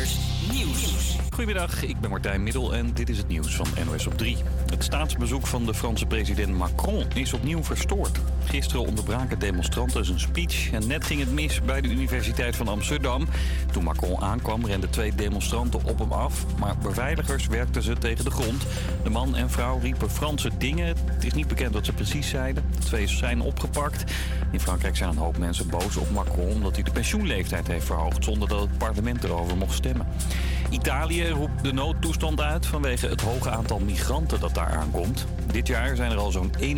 Nieuws. Goedemiddag, ik ben Martijn Middel en dit is het nieuws van NOS op 3. Het staatsbezoek van de Franse president Macron is opnieuw verstoord. Gisteren onderbraken demonstranten zijn speech en net ging het mis bij de Universiteit van Amsterdam. Toen Macron aankwam renden twee demonstranten op hem af, maar beveiligers werkten ze tegen de grond. De man en vrouw riepen Franse dingen. Het is niet bekend wat ze precies zeiden. De twee zijn opgepakt. In Frankrijk zijn een hoop mensen boos op Macron omdat hij de pensioenleeftijd heeft verhoogd zonder dat het parlement erover mocht stemmen. Italië roept de noodtoestand uit vanwege het hoge aantal migranten dat daar aankomt. Dit jaar zijn er al zo'n 31.000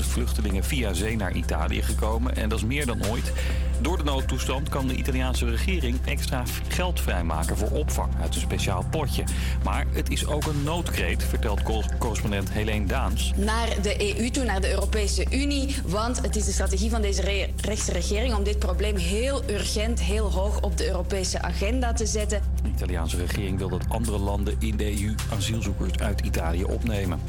vluchtelingen via zee naar Italië gekomen en dat is meer dan ooit. Door de noodtoestand kan de Italiaanse regering extra geld vrijmaken voor opvang uit een speciaal potje. Maar het is ook een noodkreet, vertelt correspondent Helene Daans. Naar de EU toe, naar de Europese Unie, want het is de strategie van deze re rechtse regering om dit probleem heel urgent, heel hoog op de Europese agenda te zetten. De Italiaanse regering wil dat andere landen in de EU asielzoekers uit Italië opnemen.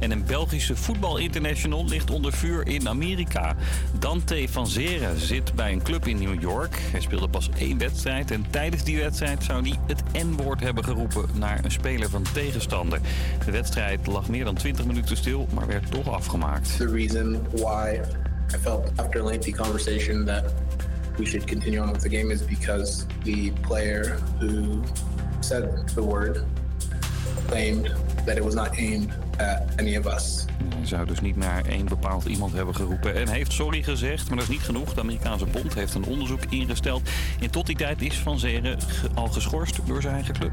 En een Belgische voetbalinternational ligt onder vuur in Amerika. Dante van Zeren zit bij een club in New York. Hij speelde pas één wedstrijd en tijdens die wedstrijd zou hij het N-woord hebben geroepen naar een speler van tegenstander. De wedstrijd lag meer dan 20 minuten stil, maar werd toch afgemaakt. The reason why I felt after a lengthy conversation that we should continue on with the game is because the player who said the word claimed that it was not aimed any of us. Hij zou dus niet naar één bepaald iemand hebben geroepen en heeft sorry gezegd, maar dat is niet genoeg. De Amerikaanse bond heeft een onderzoek ingesteld. En tot die tijd is Van Zeren al geschorst door zijn eigen club.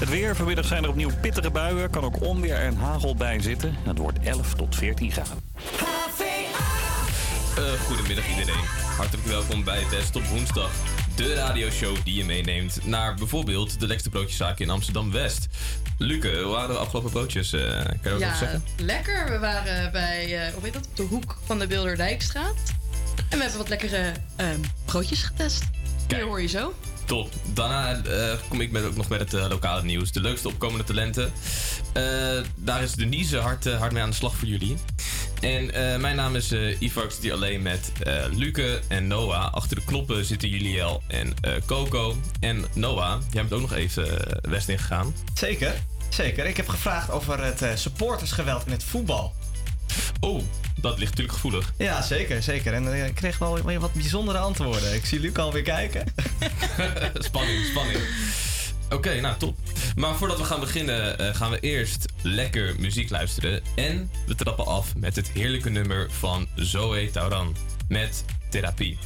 Het weer. Vanmiddag zijn er opnieuw pittige buien. Kan ook onweer en hagel bij zitten. Het wordt 11 tot 14 graden. Uh, goedemiddag iedereen. Hartelijk welkom bij Best op Woensdag. De radioshow die je meeneemt naar bijvoorbeeld de lekkerste broodjeszaak in Amsterdam-West. Luke, hoe waren de afgelopen broodjes? Uh, kan je ook ja, zeggen? lekker. We waren bij, uh, hoe heet dat, op de hoek van de Bilderdijkstraat. En we hebben wat lekkere uh, broodjes getest. Kijk. hoor je zo. Top. Daarna uh, kom ik met, ook nog met het uh, lokale nieuws. De leukste opkomende talenten. Uh, daar is Denise hard, hard mee aan de slag voor jullie. En mijn naam is Ivax, die alleen met Luke en Noah. Achter de knoppen zitten Juliel en Coco. En Noah, jij bent ook nog even West ingegaan. Zeker, zeker. Ik heb gevraagd over het supportersgeweld in het voetbal. Oh, dat ligt natuurlijk gevoelig. Ja, zeker, zeker. En ik kreeg wel wat bijzondere antwoorden. Ik zie Luc alweer kijken. spanning, spanning. Oké, okay, nou top. Maar voordat we gaan beginnen, uh, gaan we eerst lekker muziek luisteren. En we trappen af met het heerlijke nummer van Zoe Tauran met Therapie.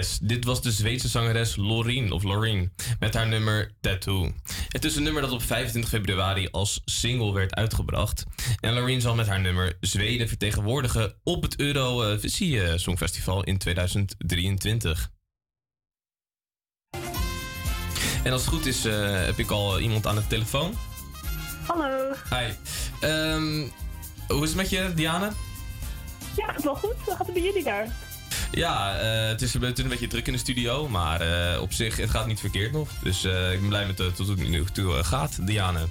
Yes, dit was de Zweedse zangeres Loreen, of Loreen, met haar nummer Tattoo. Het is een nummer dat op 25 februari als single werd uitgebracht. En Loreen zal met haar nummer Zweden vertegenwoordigen op het Eurovisie Songfestival in 2023. En als het goed is, eh, heb ik al iemand aan de telefoon. Hallo. Hi. Ehm, hoe is het met je, Diane? Ja, gaat wel goed. Hoe gaat het bij jullie daar? Ja, eh, het, is, een- het is een beetje druk in de studio, maar eh, op zich, het gaat niet verkeerd nog. Dus eh, ik ben blij met uh, tot het nu toe gaat, Diane.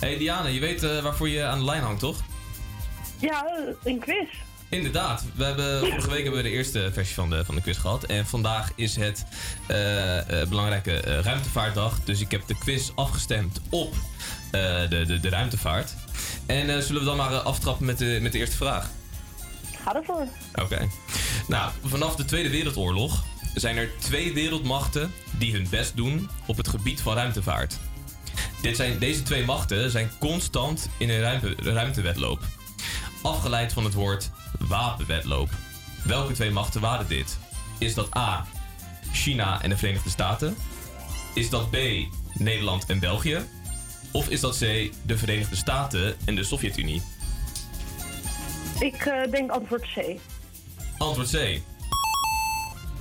Hey Diane, je weet waarvoor je aan de lijn hangt, toch? Ja, een quiz. Inderdaad. We hebben, vorige week hebben we de eerste versie van de, van de quiz gehad. En vandaag is het belangrijke eh, ruimtevaartdag. Dus ik heb de quiz afgestemd op de, de, de ruimtevaart. En zullen we dan maar aftrappen met de, met de eerste vraag? Ga ervoor. Oké. Nou, vanaf de Tweede Wereldoorlog zijn er twee wereldmachten die hun best doen op het gebied van ruimtevaart. Dit zijn, deze twee machten zijn constant in een ruimte, ruimtewedloop. Afgeleid van het woord wapenwedloop. Welke twee machten waren dit? Is dat A. China en de Verenigde Staten? Is dat B. Nederland en België? Of is dat C. De Verenigde Staten en de Sovjet-Unie? Ik eh, denk antwoord C. Antwoord C.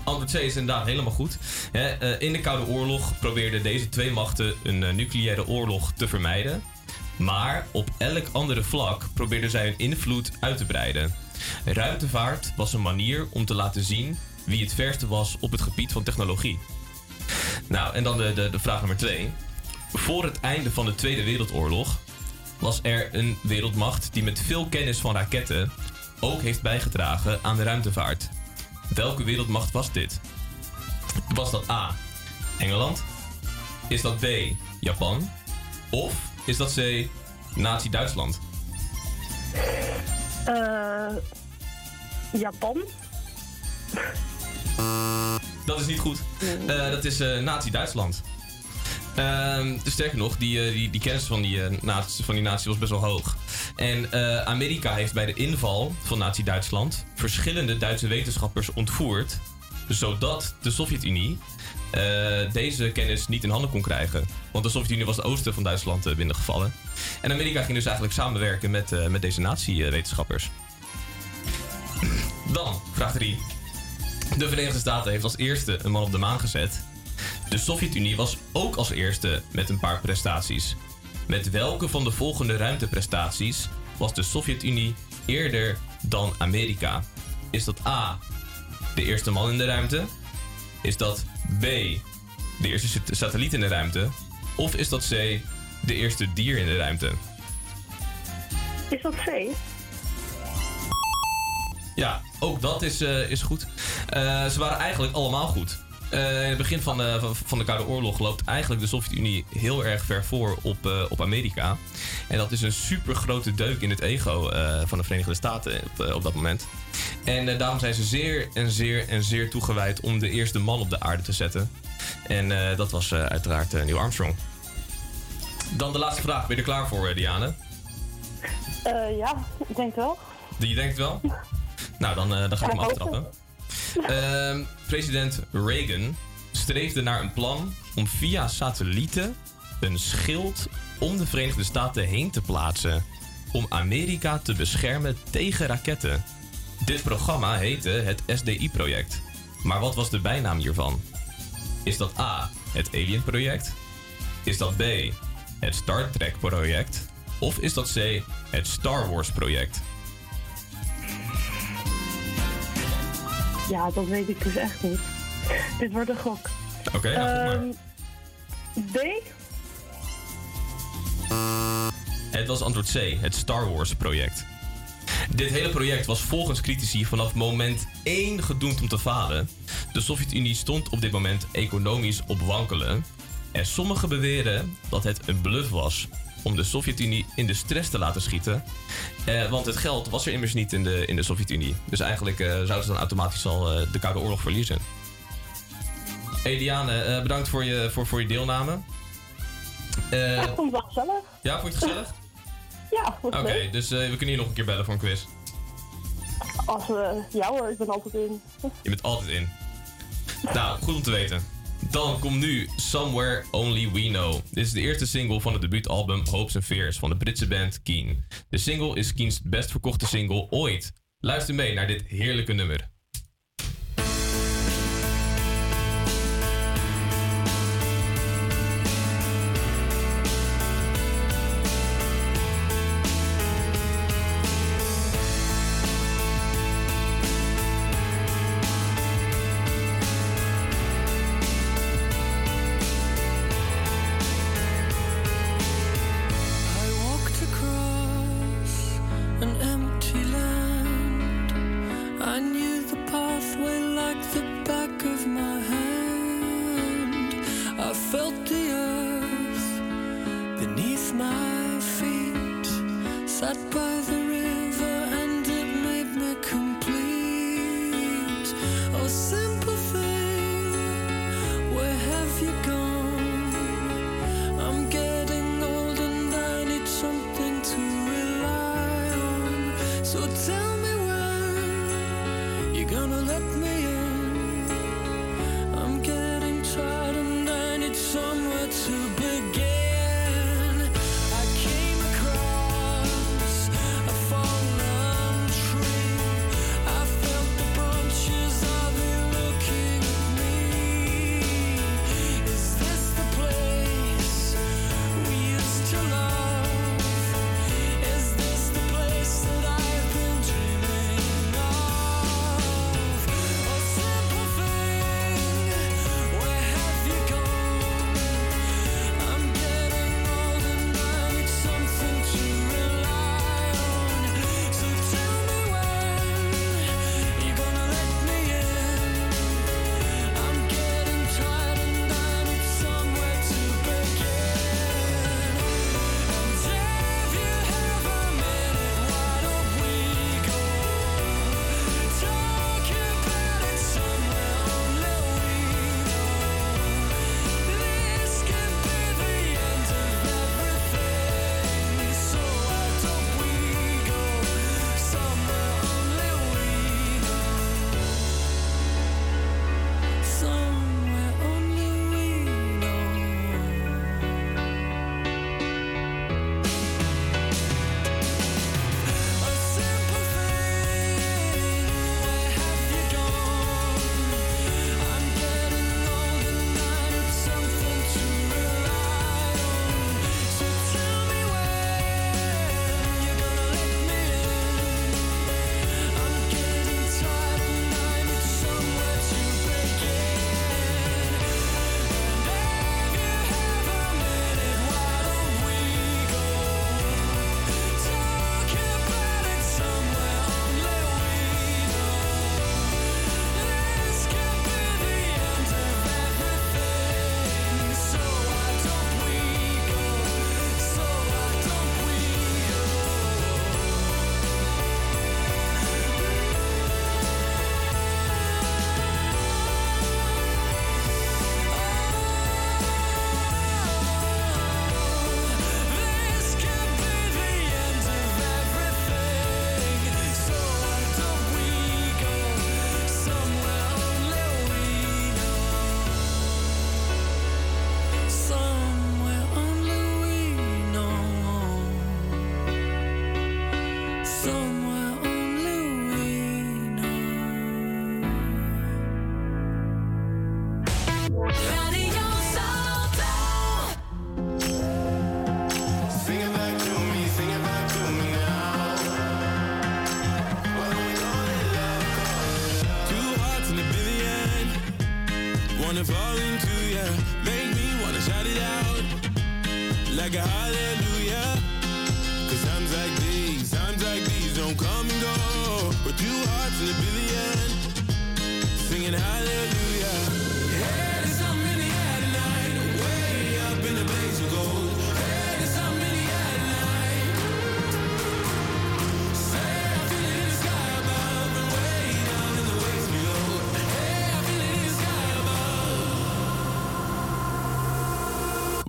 Antwoord C is inderdaad helemaal goed. Eh, in de Koude Oorlog probeerden deze twee machten een eh, nucleaire oorlog te vermijden. Maar op elk andere vlak probeerden zij hun invloed uit te breiden. Ruimtevaart was een manier om te laten zien wie het verste was op het gebied van technologie. Nou, en dan de, de, de vraag nummer twee. Voor het einde van de Tweede Wereldoorlog was er een wereldmacht die met veel kennis van raketten ook heeft bijgedragen aan de ruimtevaart. Welke wereldmacht was dit? Was dat A. Engeland? Is dat B. Japan? Of is dat C. Nazi-Duitsland? Eh, Japan? Dat is niet goed. Eh, dat is eh, Nazi-Duitsland. Ehm, dus sterker nog, die, eh, die, die kennis van die, eh, nazi, van die nazi was best wel hoog. En eh, Amerika heeft bij de inval van Nazi-Duitsland verschillende Duitse wetenschappers ontvoerd, zodat de Sovjet-Unie deze kennis niet in handen kon krijgen. Want de Sovjet-Unie was het oosten van Duitsland binnengevallen. En Amerika ging dus eigenlijk samenwerken met, met deze nazi-wetenschappers. Dan, vraag 3. De Verenigde Staten heeft als eerste een man op de maan gezet. De Sovjet-Unie was ook als eerste met een paar prestaties. Met welke van de volgende ruimteprestaties was de Sovjet-Unie eerder dan Amerika? Is dat A. De eerste man in de ruimte? Is dat B. De eerste sat- satelliet in de ruimte? Of is dat C. De eerste dier in de ruimte? Is dat C? Ja, ook dat is, eh, is goed. Eh, ze waren eigenlijk allemaal goed. Eh, in het begin van de, van- van de Koude Oorlog loopt eigenlijk de Sovjet-Unie heel erg ver voor op, eh, op Amerika. En dat is een super grote deuk in het ego eh, van de Verenigde Staten op, eh, op dat moment. En eh, daarom zijn ze zeer en zeer en zeer toegewijd om de eerste man op de aarde te zetten. En eh, dat was eh, uiteraard eh, Neil Armstrong. Dan de laatste vraag. Ben je er klaar voor, eh, Diane? Eh, ja, ik denk wel. Die denkt wel? Nou, dan, eh, dan ga ik hem Ehm, president Reagan streefde naar een plan om via satellieten een schild om de Verenigde Staten heen te plaatsen. Om Amerika te beschermen tegen raketten. Dit programma heette het SDI-project. Maar wat was de bijnaam hiervan? Is dat A. Het Alien-project? Is dat B. Het Star Trek-project? Of is dat C. Het Star Wars-project? Ja, dat weet ik dus echt niet. Dit wordt een gok. Oké, nou, goed maar. Ehm, B? Het was antwoord C, het Star Wars project. Dit hele project was volgens critici vanaf moment 1 gedoemd om te falen. De Sovjet-Unie stond op dit moment economisch op wankelen. En sommigen beweren dat het een bluff was om de Sovjet-Unie in de stress te laten schieten. Eh, want het geld was er immers niet in de, in de Sovjet-Unie. Dus eigenlijk eh, zouden ze dan automatisch al eh, de Koude Oorlog verliezen. Hey Diane, bedankt voor je, voor, voor je deelname. ja, vond het gezellig. Ja, vond je het gezellig? ja, Oké, dus we kunnen hier nog een keer bellen voor een quiz. Als we, ja hoor, ik ben altijd in. Je bent altijd in. Nou, goed om te weten. Dan komt nu Somewhere Only We Know. Dit is de eerste single van het debuutalbum Hopes and Fears van de Britse band Keen. De single is Keens best verkochte single ooit. Luister mee naar dit heerlijke nummer.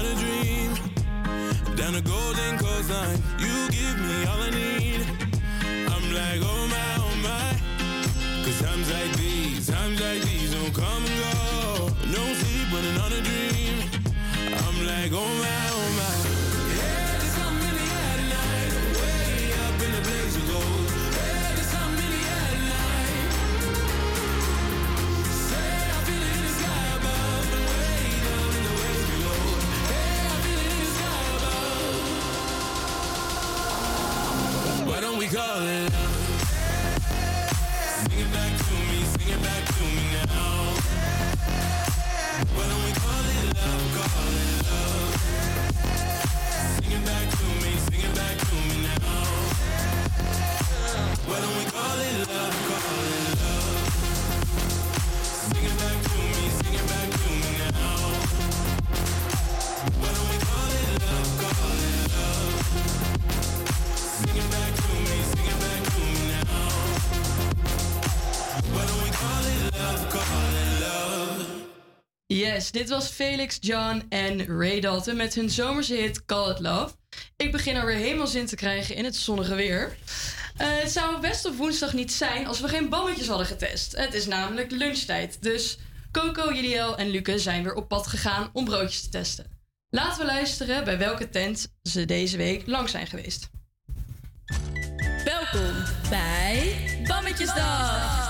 Sleep, a dream. Down the golden coastline, you give me all I need. Why Dit was Felix, John en Ray Dalton met hun zomerse hit Call It Love. Ik begin alweer helemaal zin te krijgen in het zonnige weer. Eh, het zou best op woensdag niet zijn als we geen bammetjes hadden getest. Het is namelijk lunchtijd, dus Coco, Juliel en Luke zijn weer op pad gegaan om broodjes te testen. Laten we luisteren bij welke tent ze deze week lang zijn geweest. Welkom bij Bammetjesdag.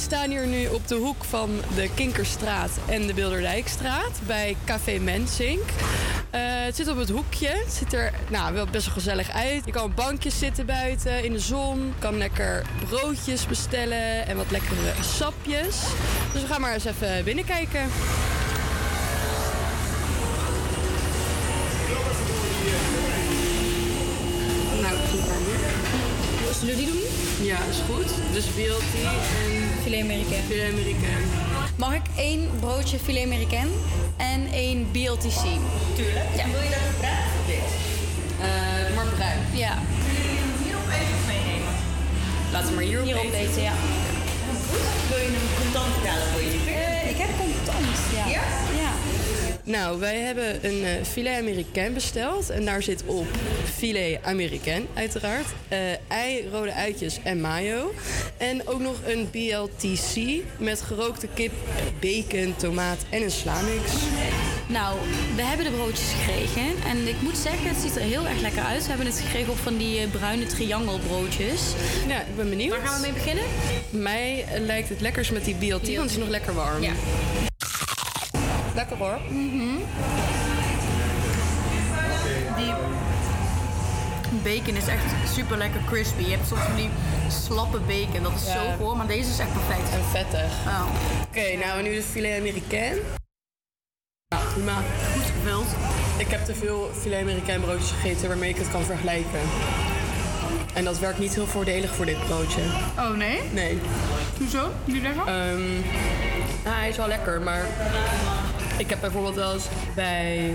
Staan hier nu op de hoek van de Kinkerstraat en de Bilderdijkstraat bij Café Mensink. Eh, het zit op het hoekje. Het ziet er nou, wel best wel gezellig uit. Je kan op bankjes zitten buiten in de zon. Je kan lekker broodjes bestellen en wat lekkere sapjes. Dus we gaan maar eens even binnenkijken. Nou, ik zie maar meer. Zullen doen? Ja, is goed. Dus BLT en Filet américain. filet américain. Mag ik één broodje filet américain en één BLTC? Tuurlijk. Ja. wil je dat bruin of wit? Eh, maar bruin. Ja. Hierop even meenemen. Laten we maar hierop, Hierop eten, ja. Wil je een contant betalen voor je Eh, ik heb contant, ja. Ja? Nou, wij hebben een eh, filet américain besteld. En daar zit op filet américain, uiteraard. eh, ei, rode uitjes en mayo. En ook nog een BLTC met gerookte kip, bacon, tomaat en een slamix. Nou, we hebben de broodjes gekregen. En ik moet zeggen, het ziet er heel erg lekker uit. We hebben het gekregen op van die eh, bruine triangelbroodjes. Ja, ik ben benieuwd. Waar gaan we mee beginnen? Mij lijkt het lekkers met die BLT, want het is nog lekker warm. Ja. Lekker hoor. Die bacon is echt super lekker crispy. Je hebt soms van die slappe bacon, dat is Ja. zo goor, maar deze is echt perfect. En vettig. Oh. Oké, nou nu de filet américain. Ja, prima. Goed gevuld. Ik heb te veel filet américain broodjes gegeten waarmee ik het kan vergelijken. En dat werkt niet heel voordelig voor dit broodje. Oh nee? Nee. Hoezo? Niet lekker? Ehm, nou, hij is wel lekker, maar ik heb bijvoorbeeld wel eens bij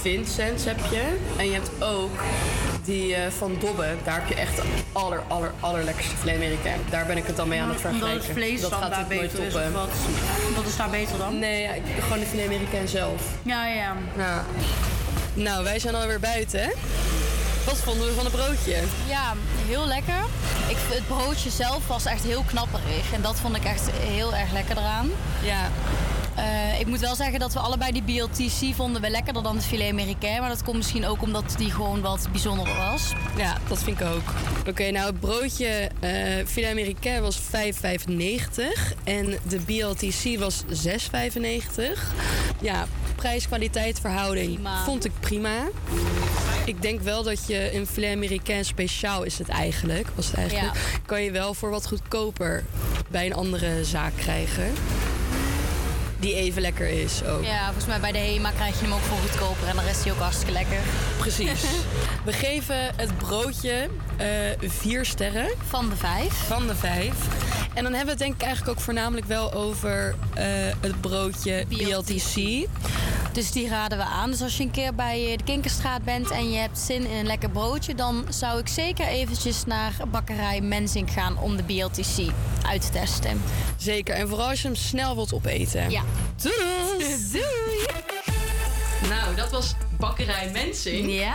Vincent's heb je. En je hebt ook die eh, van Dobbe. Daar heb je echt de aller, aller, allerlekkerste américain. Daar ben ik het dan mee aan het Omdat vergelijken. het vlees dat dan gaat daar beter is of wat? Wat is daar beter dan? Nee, ja, ik- gewoon de américain zelf. Ja, ja. Ja. Nou, wij zijn alweer buiten. Wat vonden we van het broodje? Ja, heel lekker. Ik, het broodje zelf was echt heel knapperig. En dat vond ik echt heel erg lekker eraan. Ja. Eh, ik moet wel zeggen dat we allebei die BLTC vonden we lekkerder dan de filet américain. Maar dat komt misschien ook omdat die gewoon wat bijzonderder was. Ja, dat vind ik ook. Oké, nou het broodje eh filet américain was 5,95 en de BLTC was 6,95. Ja, prijs-kwaliteit verhouding Prima. vond ik prima. Ik denk wel dat je een filet américain speciaal is het eigenlijk, was het eigenlijk. Kan je wel voor wat goedkoper bij een andere zaak krijgen. Die even lekker is ook. Ja, volgens mij bij de HEMA krijg je hem ook voor goedkoper. En dan is hij ook hartstikke lekker. Precies. We geven het broodje eh vier sterren. Van de vijf. Van de vijf. En dan hebben we het denk ik eigenlijk ook voornamelijk wel over eh, het broodje BLTC. Dus die raden we aan. Dus als je een keer bij eh, de Kinkerstraat bent en je hebt zin in een lekker broodje, dan zou ik zeker eventjes naar bakkerij Mensink gaan om de BLTC uit te testen. Zeker. En vooral als je hem snel wilt opeten. Ja. Doei! Doei! Nou, dat was bakkerij Mensing. Ja.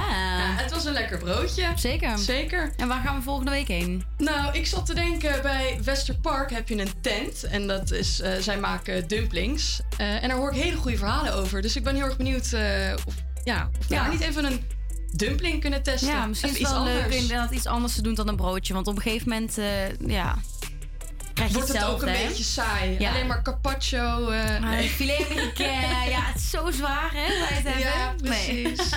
Het was een lekker broodje. Zeker. Zeker. En waar gaan we volgende week heen? Nou, ik zat te denken, bij Westerpark heb je een tent. En dat is, eh, zij maken dumplings. Eh, en daar hoor ik hele goede verhalen over. Dus ik ben heel erg benieuwd eh, of, ja, of we Ja. daar niet even een dumpling kunnen testen. Ja, misschien is het wel iets leuk anders. inderdaad iets anders te doen dan een broodje. Want op een gegeven moment, ja, krijg je Wordt het ook een hè? beetje saai. Ja. Alleen maar carpaccio. Ah, nee. Filet américain, ja, het is zo zwaar, hè, het hebben. Ja, Nee. precies.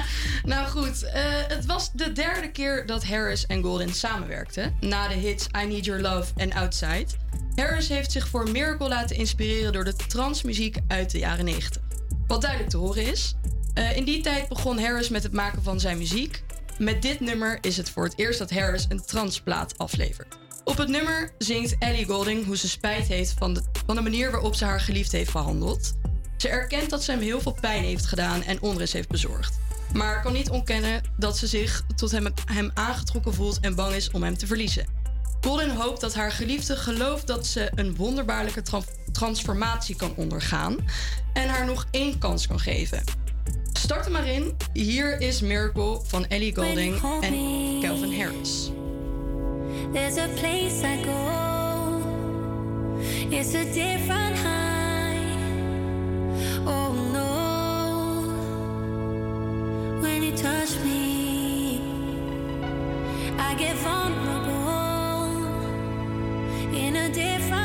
nou goed, eh, het was de derde keer dat Harris en Golden samenwerkten. Na de hits I Need Your Love en Outside. Harris heeft zich voor Miracle laten inspireren door de transmuziek uit de jaren 90. Wat duidelijk te horen is. eh, in die tijd begon Harris met het maken van zijn muziek. Met dit nummer is het voor het eerst dat Harris een transplaat aflevert. Op het nummer zingt Ellie Golding hoe ze spijt heeft van de, van de manier waarop ze haar geliefd heeft behandeld. Ze erkent dat ze hem heel veel pijn heeft gedaan en onrust heeft bezorgd. Maar kan niet ontkennen dat ze zich tot hem, hem aangetrokken voelt en bang is om hem te verliezen. Golden hoopt dat haar geliefde gelooft dat ze een wonderbaarlijke tra- transformatie kan ondergaan en haar nog één kans kan geven. Start er maar in. Hier is Miracle van Ellie Golding en Calvin Harris. There's a place I go. It's a different high. Oh no. When you touch me, I get vulnerable in a different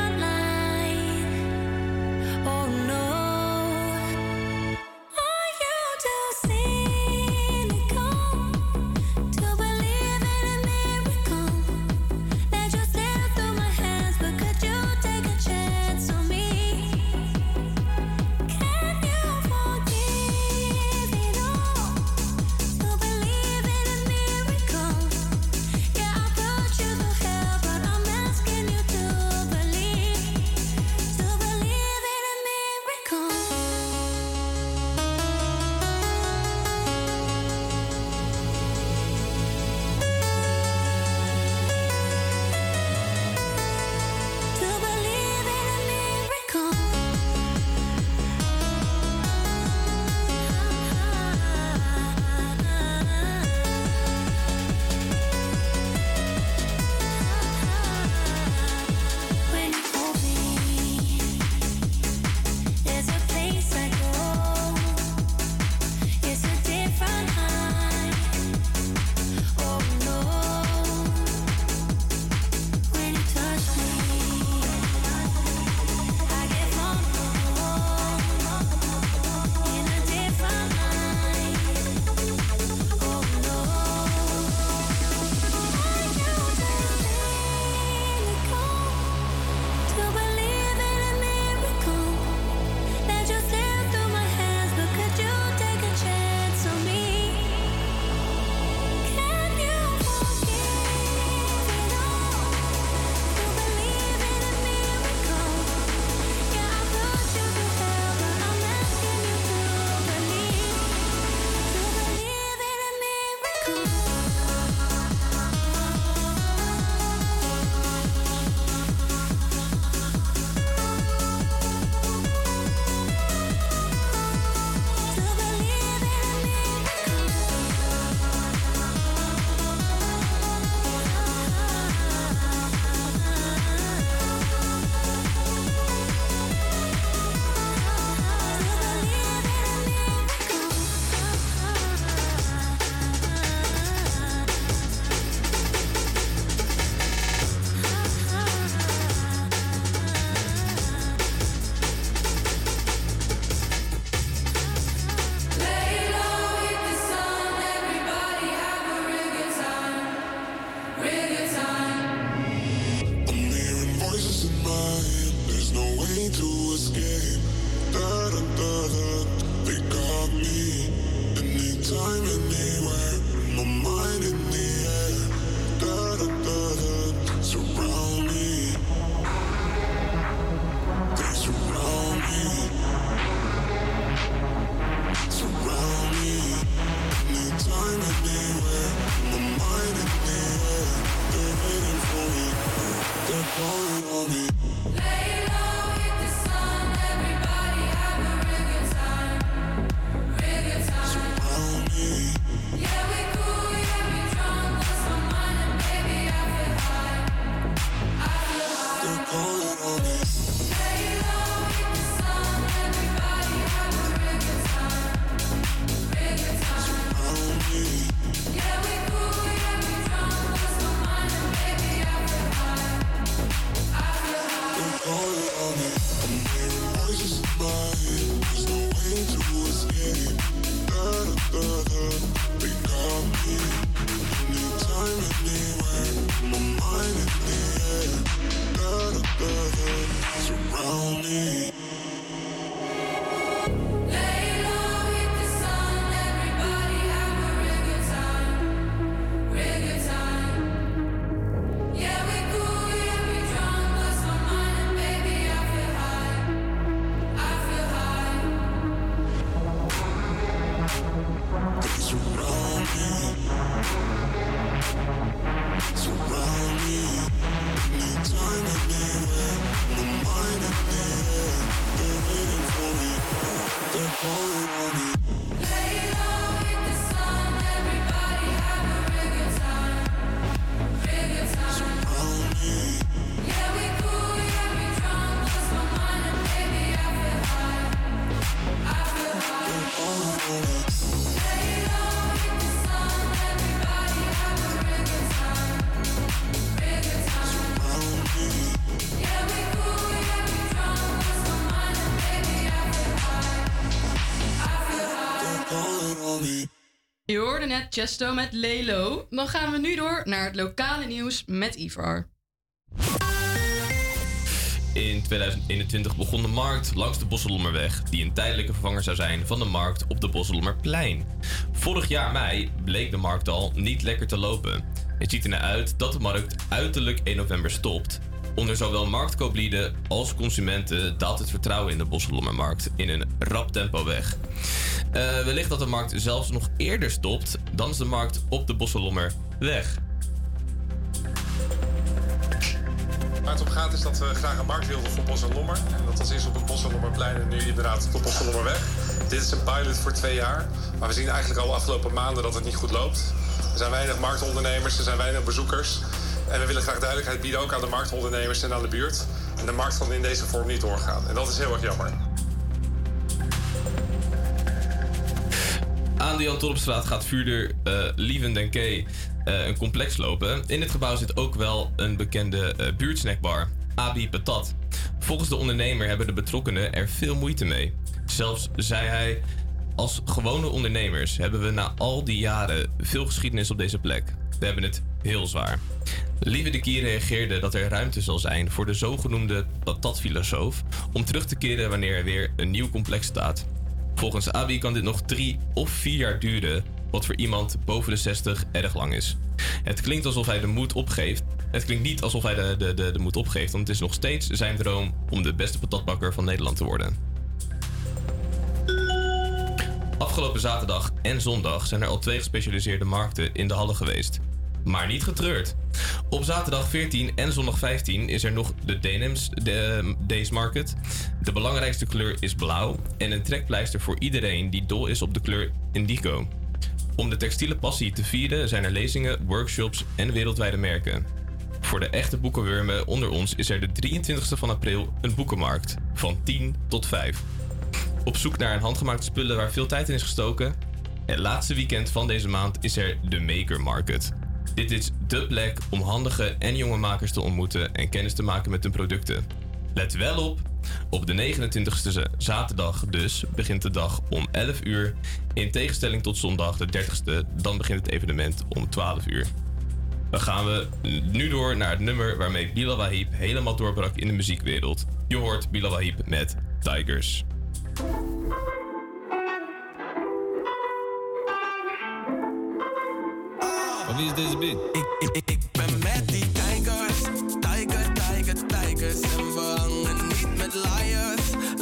Chesto met Lelo. Dan gaan we nu door naar het lokale nieuws met Ivar. In 2021 begon de markt langs de Bosselommerweg, die een tijdelijke vervanger zou zijn van de markt op de Bosselommerplein. Vorig jaar mei bleek de markt al niet lekker te lopen. Het ziet er naar uit dat de markt uiterlijk 1 november stopt. Onder zowel marktkooplieden als consumenten daalt het vertrouwen in de Bosselommermarkt in een rap tempo weg. Eh, wellicht dat de markt zelfs nog eerder stopt, dan is de markt op de Bosselommer weg. Waar het om gaat is dat we graag een markt wilden voor Bos en dat was eerst op het Bos en nu inderdaad op de Bos en Lommerweg. Dit is een pilot voor twee jaar. Maar we zien eigenlijk al de afgelopen maanden dat het niet goed loopt. Er zijn weinig marktondernemers, er zijn weinig bezoekers. En we willen graag duidelijkheid bieden ook aan de marktondernemers en aan de buurt. En de markt kan in deze vorm niet doorgaan. En dat is heel erg jammer. Aan de Jan Torpstraat gaat vuurder eh Lieven en Kay eh, een complex lopen. In het gebouw zit ook wel een bekende eh, buurtsnackbar, Abi Patat. Volgens de ondernemer hebben de betrokkenen er veel moeite mee. Zelfs zei hij: Als gewone ondernemers hebben we na al die jaren veel geschiedenis op deze plek. We hebben het heel zwaar. Lieve de reageerde dat er ruimte zal zijn voor de zogenoemde patatfilosoof om terug te keren wanneer er weer een nieuw complex staat. Volgens Abi kan dit nog drie of vier jaar duren, wat voor iemand boven de 60 erg lang is. Het klinkt alsof hij de moed opgeeft. Het klinkt niet alsof hij de, de, de, de moed opgeeft, want het is nog steeds zijn droom om de beste patatbakker van Nederland te worden. Afgelopen zaterdag en zondag zijn er al twee gespecialiseerde markten in de Hallen geweest. Maar niet getreurd. Op zaterdag 14 en zondag 15 is er nog de Denems de, Days Market. De belangrijkste kleur is blauw en een trekpleister voor iedereen die dol is op de kleur indigo. Om de textiele passie te vieren zijn er lezingen, workshops en wereldwijde merken. Voor de echte boekenwurmen onder ons is er de 23e van april een boekenmarkt van 10 tot 5. Op zoek naar een handgemaakte spullen waar veel tijd in is gestoken? Het laatste weekend van deze maand is er de Maker Market. Dit is dé plek om handige en jonge makers te ontmoeten en kennis te maken met hun producten. Let wel op, op de 29e zaterdag dus begint de dag om 11 uur. In tegenstelling tot zondag de 30e, dan begint het evenement om 12 uur. Dan gaan we nu door naar het nummer waarmee Bilal Wahib helemaal doorbrak in de muziekwereld. Je hoort Bilal Wahib met Tigers. Ik, ik, ik, ben met die tijgers. Tiger, tiger, tigers. En we hangen niet met liars.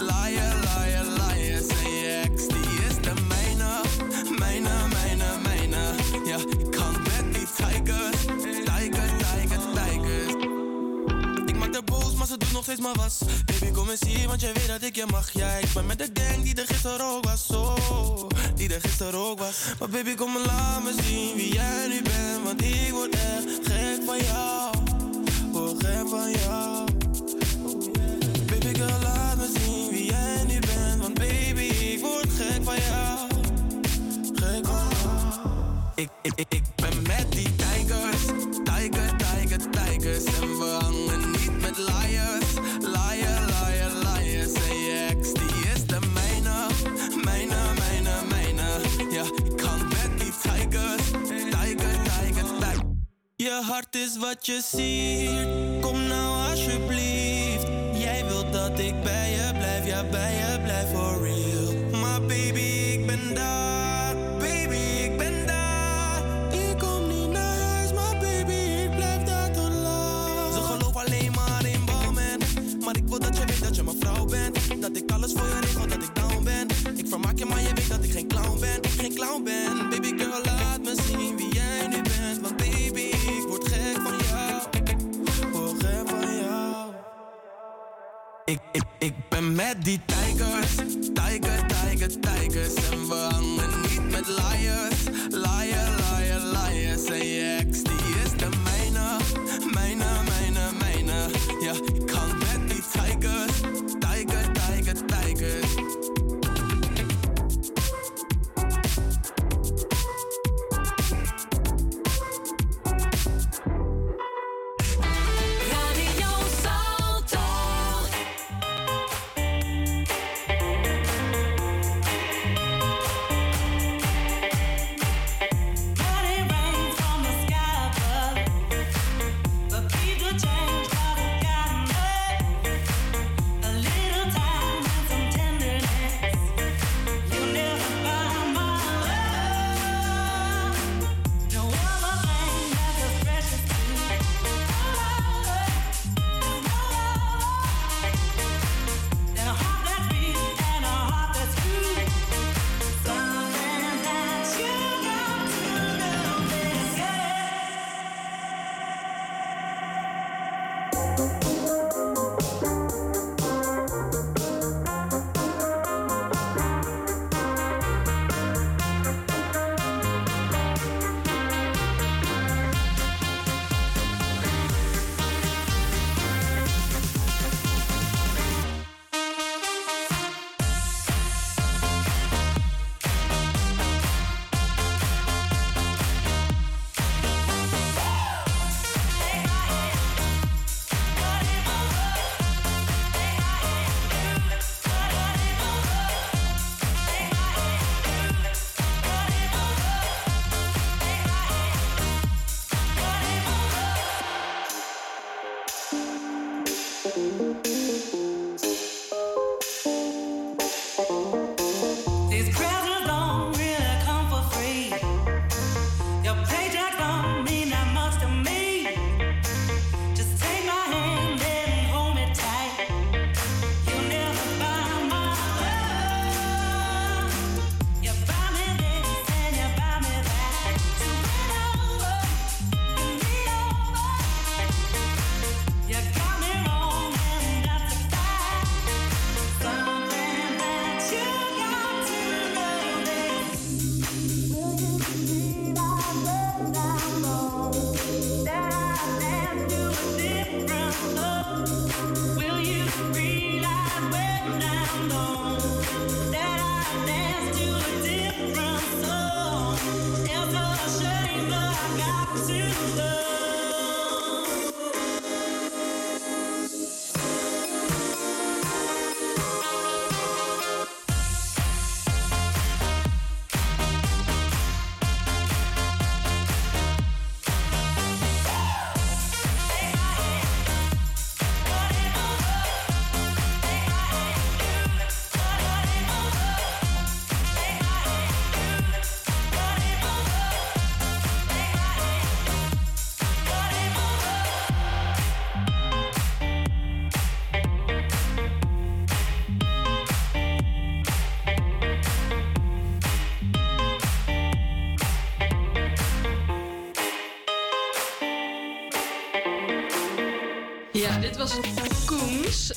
Ze doet nog steeds maar was. Baby, kom eens hier, want jij weet dat ik je mag. Ja, ik ben met de gang die er gisteren ook was. Oh, die er gisteren ook was. Maar baby, kom maar laat me zien wie jij nu bent. Want ik word echt gek van jou. Word gek van jou. Baby, girl, laat me zien wie jij nu bent. Want baby, ik word gek van jou. Gek van jou. Ik, ik, ik, Je hart is wat je ziet. Kom nou alsjeblieft. Jij wilt dat ik bij je blijf, ja bij je blijf voor real. met die tijgers, tijger, tijger, tijgers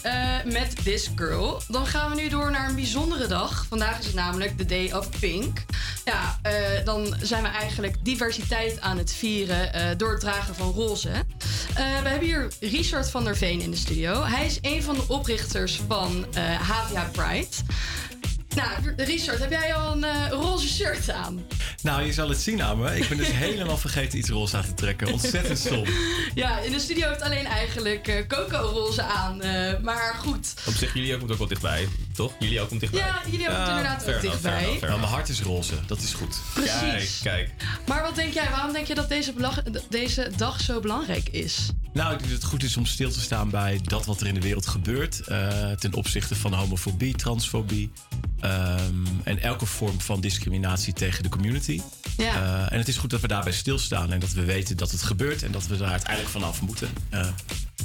Eh, met This Girl. Dan gaan we nu door naar een bijzondere dag. Vandaag is het namelijk de Day of Pink. Ja, eh, dan zijn we eigenlijk diversiteit aan het vieren eh, door het dragen van roze. we hebben hier Richard van der Veen in de studio. Hij is een van de oprichters van HVA Pride. Nou, Richard, heb jij al een roze shirt aan? Nou, je zal het zien aan me. Ik ben dus helemaal vergeten iets roze aan te trekken. Ontzettend stom. Ja, in de studio heeft alleen eigenlijk eh, Coco roze aan. eh, maar goed. Op zich, jullie komt ook wel dichtbij, toch? Jullie ook komt dichtbij. Ja, jullie ook komt inderdaad ook dichtbij. enough, mijn hart is roze. Dat is goed. Precies. Kijk, kijk. Maar wat denk jij, waarom denk je dat deze, deze dag zo belangrijk is? Nou, ik denk dat het goed is om stil te staan bij dat wat er in de wereld gebeurt. eh, ten opzichte van homofobie, transfobie. Ehm, en elke vorm van discriminatie tegen de community. Ja. Eh, en het is goed dat we daarbij stilstaan en dat we weten dat het gebeurt en dat we daar uiteindelijk vanaf moeten. Eh,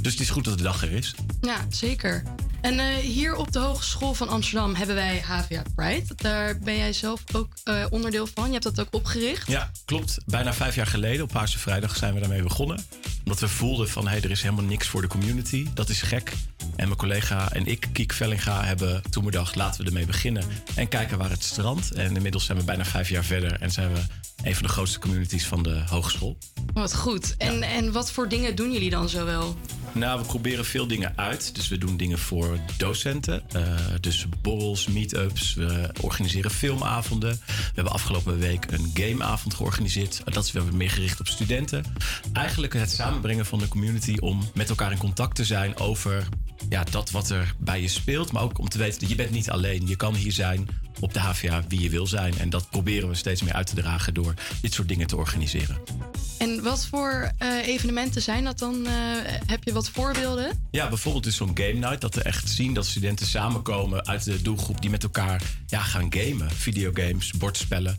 dus het is goed dat de dag er is. Ja, zeker. En eh, hier op de Hogeschool van Amsterdam hebben wij HVA Pride. Daar ben jij zelf ook eh, onderdeel van. Je hebt dat ook opgericht. Ja, klopt. Bijna vijf jaar geleden, op Paarse Vrijdag, zijn we daarmee begonnen. Omdat we voelden van, hé, er is helemaal niks voor de community. Dat is gek. En mijn collega en ik, Kiek Vellinga, hebben toen bedacht... laten we ermee beginnen en kijken waar het strandt. En inmiddels zijn we bijna vijf jaar verder... en zijn we een van de grootste communities van de hogeschool. Wat goed. En, en wat voor dingen doen jullie dan zo wel? Nou, we proberen veel dingen uit. Dus we doen dingen voor docenten. Eh, dus borrels, meetups. We organiseren filmavonden. We hebben afgelopen week een gameavond georganiseerd. Dat is wel meer gericht op studenten. Eigenlijk het samenbrengen van de community om met elkaar in contact te zijn over ja, dat wat er bij je speelt. Maar ook om te weten dat je bent niet alleen. Je kan hier zijn op de HVA wie je wil zijn. En dat proberen we steeds meer uit te dragen door dit soort dingen te organiseren. En wat voor eh, evenementen zijn dat dan? Eh, heb je wat voorbeelden? Ja, bijvoorbeeld is zo'n game night. Dat we echt zien dat studenten samenkomen uit de doelgroep die met elkaar ja, gaan gamen. Videogames, bordspellen.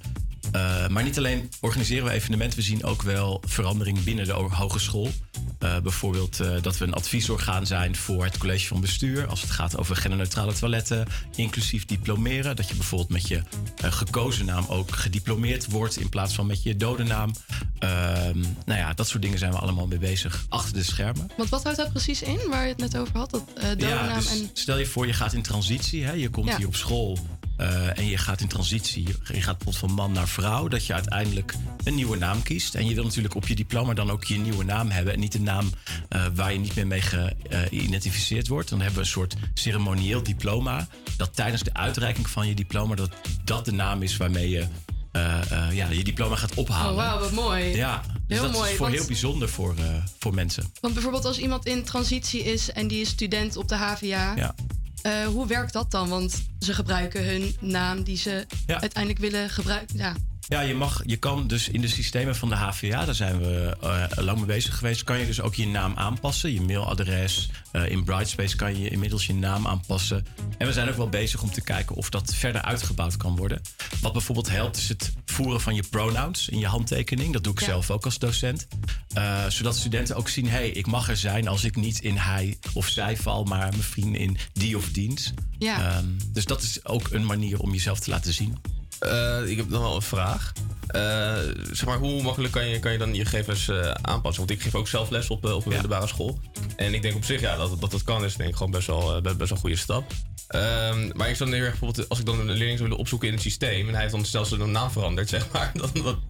Eh, maar niet alleen organiseren we evenementen, we zien ook wel verandering binnen de hogeschool. Eh, bijvoorbeeld eh, dat we een adviesorgaan zijn voor het college van bestuur. Als het gaat over genderneutrale toiletten, inclusief diplomeren. Dat je bijvoorbeeld met je gekozen naam ook gediplomeerd wordt in plaats van met je dode naam. Ehm, nou ja, dat soort dingen zijn we allemaal mee bezig achter de schermen. Want wat houdt dat precies in, waar je het net over had? Dat doornaam Ja, dus en... stel je voor, je gaat in transitie. Hè? Je komt Ja. hier op school eh, en je gaat in transitie. Je gaat bijvoorbeeld van man naar vrouw. Dat je uiteindelijk een nieuwe naam kiest. En je wil natuurlijk op je diploma dan ook je nieuwe naam hebben. En niet een naam eh, waar je niet meer mee geïdentificeerd wordt. Dan hebben we een soort ceremonieel diploma. Dat tijdens de uitreiking van je diploma... dat dat de naam is waarmee je eh, eh, ja, je diploma gaat ophalen. Oh, wauw, wat mooi. Ja, dus Heel dat mooi, is voor want- heel bijzonder voor, eh, voor mensen. Want bijvoorbeeld als iemand in transitie is en die is student op de HVA... Ja. Eh, hoe werkt dat dan? Want ze gebruiken hun naam die ze uiteindelijk willen gebruiken. Ja. Ja, je, mag, je kan dus in de systemen van de HVA, daar zijn we eh, lang mee bezig geweest, kan je dus ook je naam aanpassen, je mailadres. Eh, in Brightspace kan je inmiddels je naam aanpassen. En we zijn ook wel bezig om te kijken of dat verder uitgebouwd kan worden. Wat bijvoorbeeld helpt is het voeren van je pronouns in je handtekening. Dat doe ik Ja. zelf ook als docent. Eh, zodat studenten ook zien, hé, hey, ik mag er zijn als ik niet in hij of zij val, maar mijn vrienden in die of diens. Ja. Ehm, dus dat is ook een manier om jezelf te laten zien. Eh, ik heb nog wel een vraag. Eh, zeg maar, hoe makkelijk kan je, kan je dan je gegevens eh, aanpassen? Want ik geef ook zelf les op, op een middelbare school. En ik denk op zich, ja, dat dat, dat kan is denk ik gewoon best wel, best, best wel een goede stap. Ehm, maar ik zou dan heel erg bijvoorbeeld, als ik dan een leerling zou willen opzoeken in het systeem en hij heeft dan stel zijn naam veranderd, zeg maar, dan, dan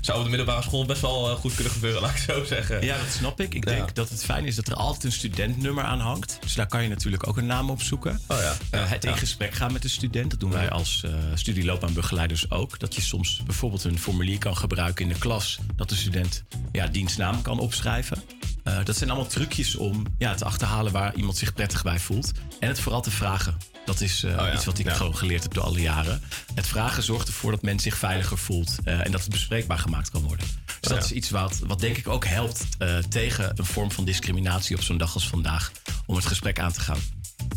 zou op de middelbare school best wel goed kunnen gebeuren, laat ik zo zeggen. Ja, dat snap ik. Ik denk dat het fijn is dat er altijd een studentnummer aan hangt. Dus daar kan je natuurlijk ook een naam op zoeken. Oh ja. Het in gesprek gaan met de student. Dat doen wij als eh studieloopbaanbegeleiders ook. Dat je soms bijvoorbeeld een formulier kan gebruiken in de klas. Dat de student ja, dienstnaam kan opschrijven. Eh, dat zijn allemaal trucjes om ja, te achterhalen waar iemand zich prettig bij voelt. En het vooral te vragen. Dat is eh, Oh ja, iets wat ik ja. gewoon geleerd heb door alle jaren. Het vragen zorgt ervoor dat men zich veiliger voelt. eh, en dat het bespreekbaar gemaakt kan worden. Dus dat ja. is iets wat, wat denk ik ook helpt eh, tegen een vorm van discriminatie op zo'n dag als vandaag. Om het gesprek aan te gaan.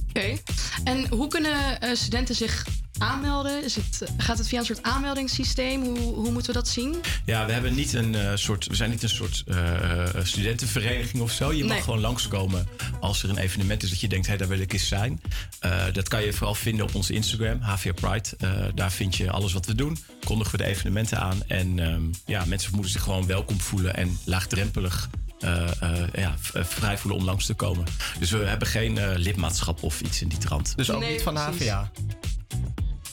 Oké. En hoe kunnen eh, studenten zich aanmelden? Is het, gaat het via een soort aanmeldingssysteem? Hoe, hoe moeten we dat zien? Ja, we, hebben niet een, eh, soort, we zijn niet een soort eh, eh, studentenvereniging of zo. Je mag Nee. gewoon langskomen als er een evenement is dat je denkt, hé, daar wil ik eens zijn. Eh, dat kan je vooral vinden op onze Instagram, HVA Pride. Eh, daar vind je alles wat we doen. Kondigen we de evenementen aan. En ehm, ja, mensen moeten zich gewoon welkom voelen en laagdrempelig eh, eh, ja, vrij voelen om langs te komen. Dus we hebben geen eh, lidmaatschap of iets in die trant. Dus ook Nee, niet van. HVA?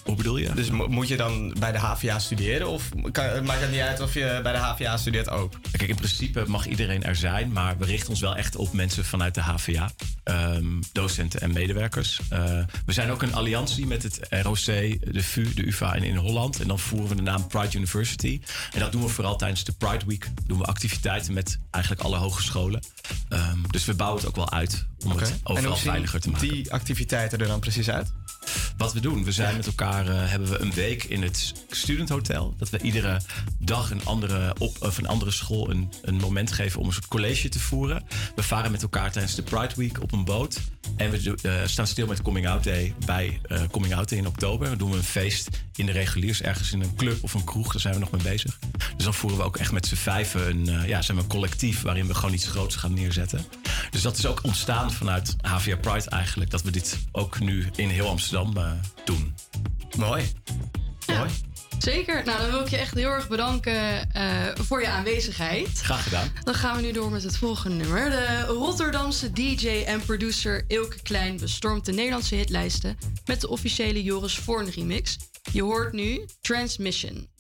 Hoe bedoel je? Dus mo- moet je dan bij de HVA studeren? Of kan, maakt het niet uit of je bij de HVA studeert ook? Kijk, in principe mag iedereen er zijn, maar we richten ons wel echt op mensen vanuit de HVA. ehm, docenten en medewerkers. Eh, we zijn ook een alliantie met het ROC, de VU, de UvA en in Holland. En dan voeren we de naam Pride University. En dat doen we vooral tijdens de Pride Week. Doen we activiteiten met eigenlijk alle hogescholen. Ehm, dus we bouwen het ook wel uit om het overal veiliger te maken. die activiteiten er dan precies uit? Wat we doen, we zijn met elkaar, eh, hebben we een week in het Student Hotel. Dat we iedere dag een andere, op, of een andere school een, een moment geven om een soort college te voeren. We varen met elkaar tijdens de Pride Week op een boot. En we do- eh, staan stil met Coming Out Day bij eh, Coming Out Day in oktober. Dan doen we een feest in de reguliers, ergens in een club of een kroeg. Daar zijn we nog mee bezig. Dus dan voeren we ook echt met z'n vijven een, ja, zijn we een collectief waarin we gewoon iets groots gaan neerzetten. Dus dat is ook ontstaan vanuit HVA Pride eigenlijk. Dat we dit ook nu in heel Amsterdam eh, doen. Mooi. Mooi. Zeker. Nou, dan wil ik je echt heel erg bedanken eh, voor je aanwezigheid. Graag gedaan. Dan gaan we nu door met het volgende nummer. De Rotterdamse DJ en producer Ilke Klein bestormt de Nederlandse hitlijsten met de officiële Joris Voorn remix. Je hoort nu Transmission. Transmission.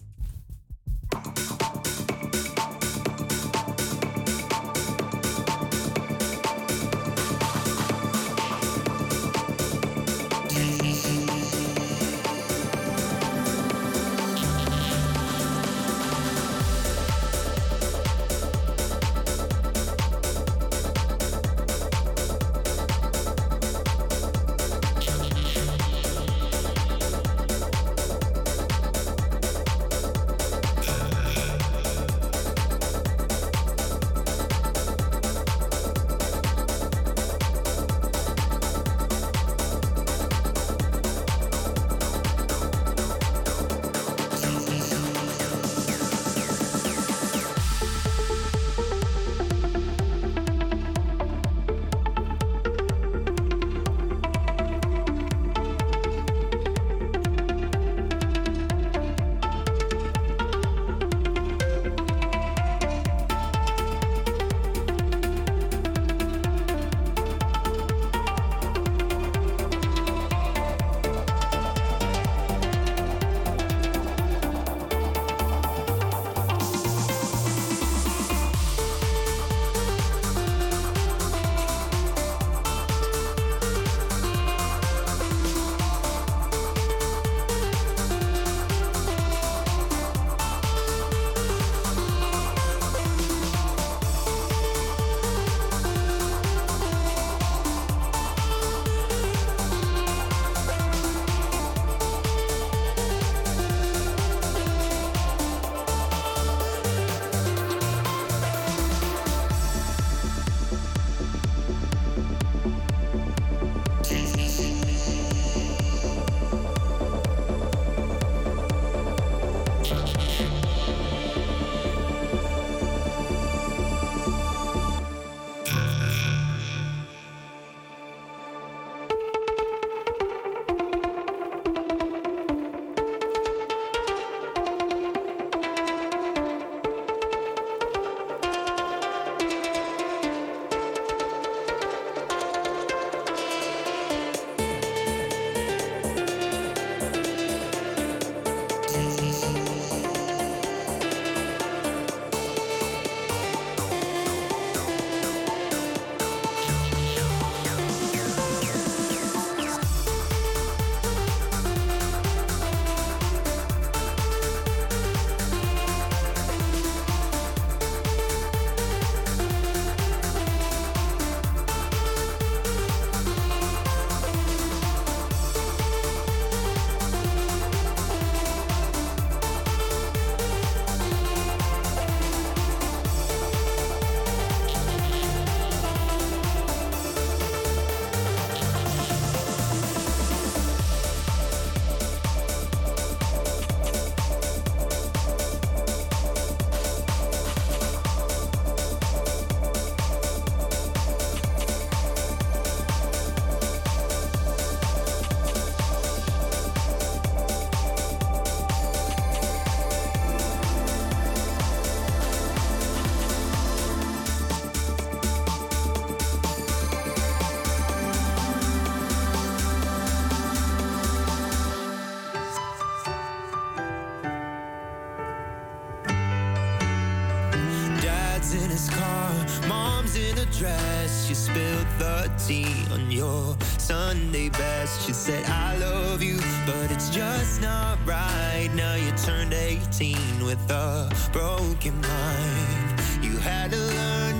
Dress. You spilled the tea on your Sunday best. You said, I love you, but it's just not right. Now you turned 18 with a broken mind. You had to learn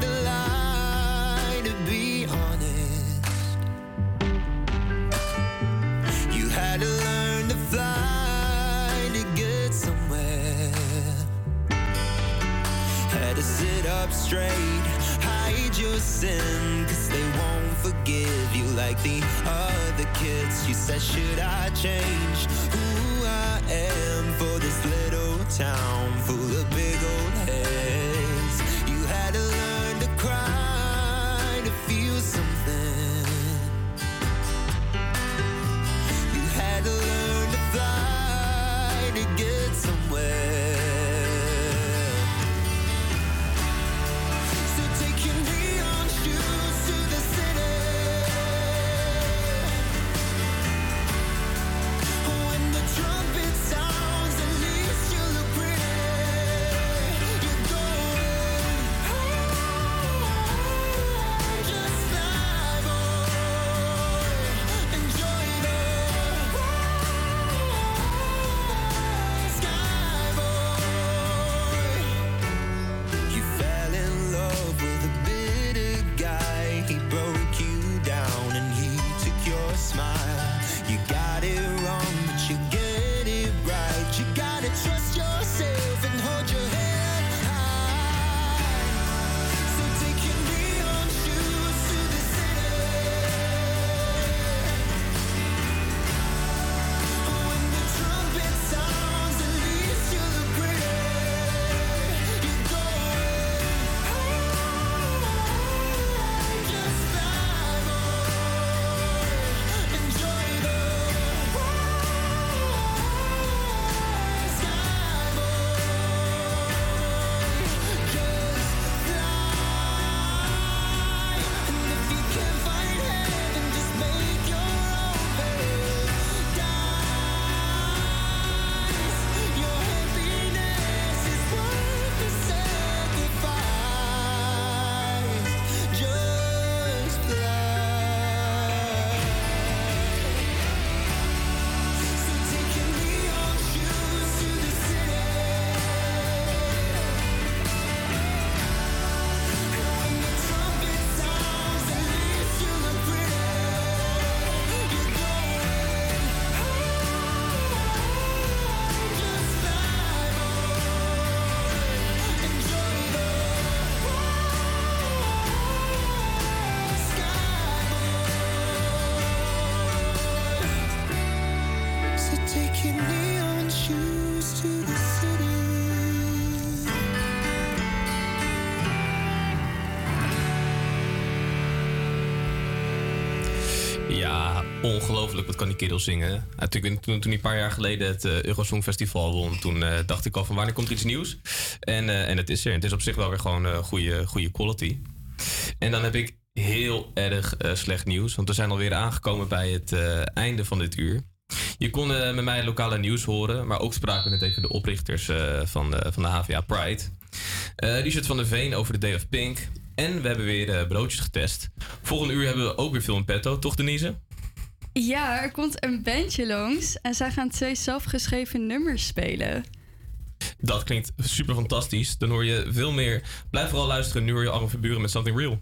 Kan die kerel zingen? Natuurlijk, toen, toen hij een paar jaar geleden het Eurosong Festival won, toen eh, dacht ik al van wanneer komt iets nieuws? En, eh, en het is er. Het is op zich wel weer gewoon goede, goede quality. En dan heb ik heel erg slecht nieuws, want we zijn alweer aangekomen bij het einde van dit uur. Je kon met mij lokale nieuws horen, maar ook spraken net even de oprichters van, de, van de HVA Pride. Richard van der Veen over de Day of Pink. En we hebben weer broodjes getest. Volgende uur hebben we ook weer veel in petto, toch Denise? Ja, er komt een bandje langs en zij gaan twee zelfgeschreven nummers spelen. Dat klinkt super fantastisch. Dan hoor je veel meer. Blijf vooral luisteren. Nu hoor je Armin Verburen met Something Real.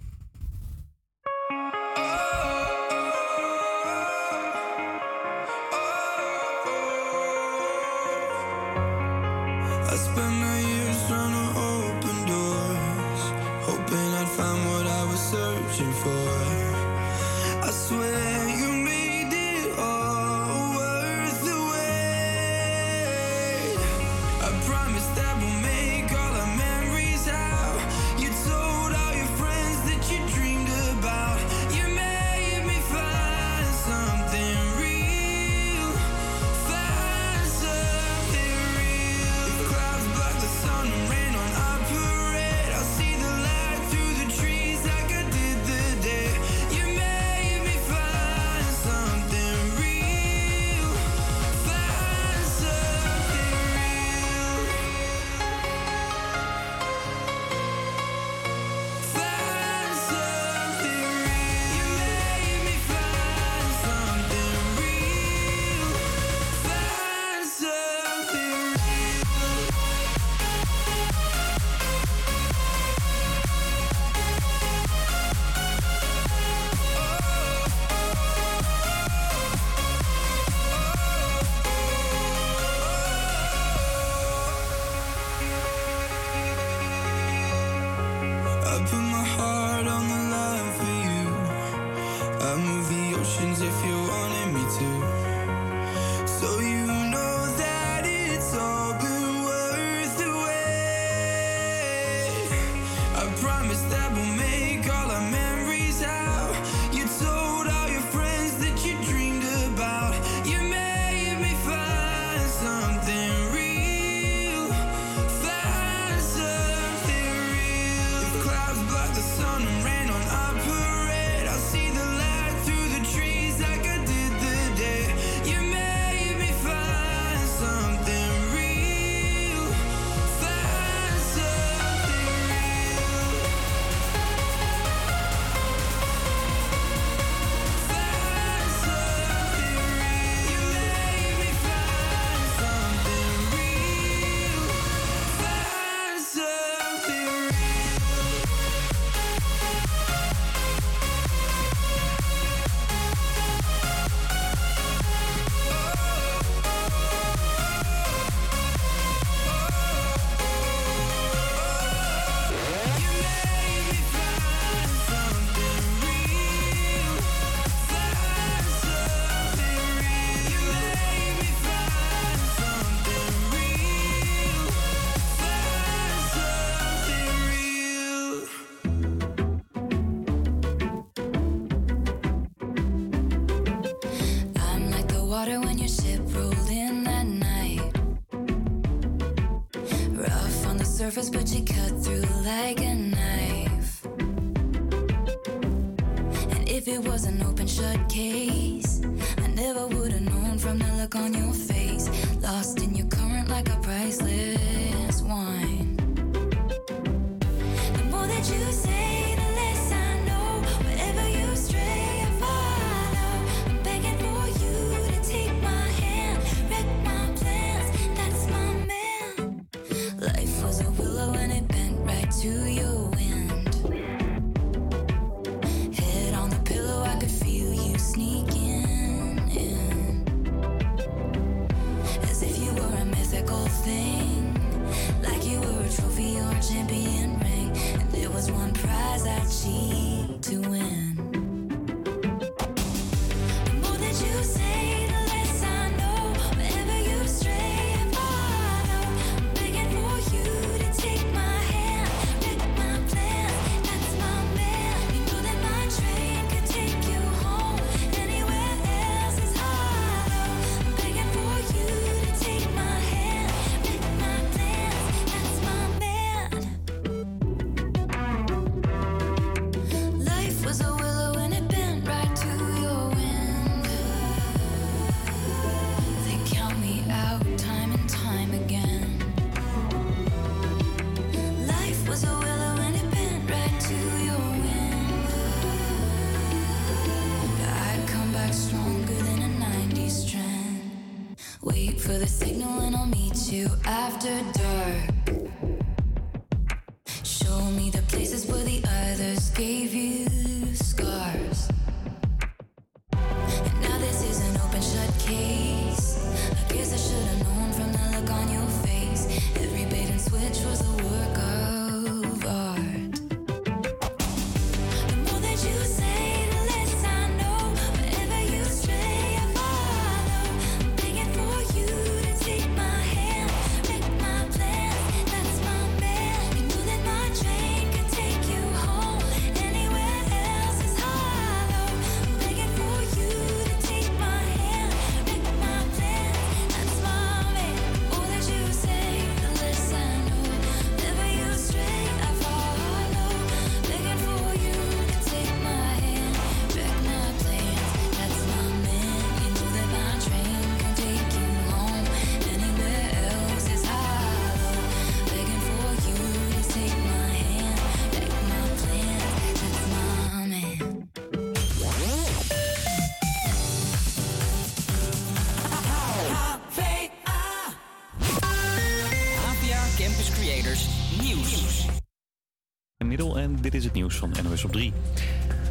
Creators Nieuws. Middel en dit is het nieuws van NOS op 3.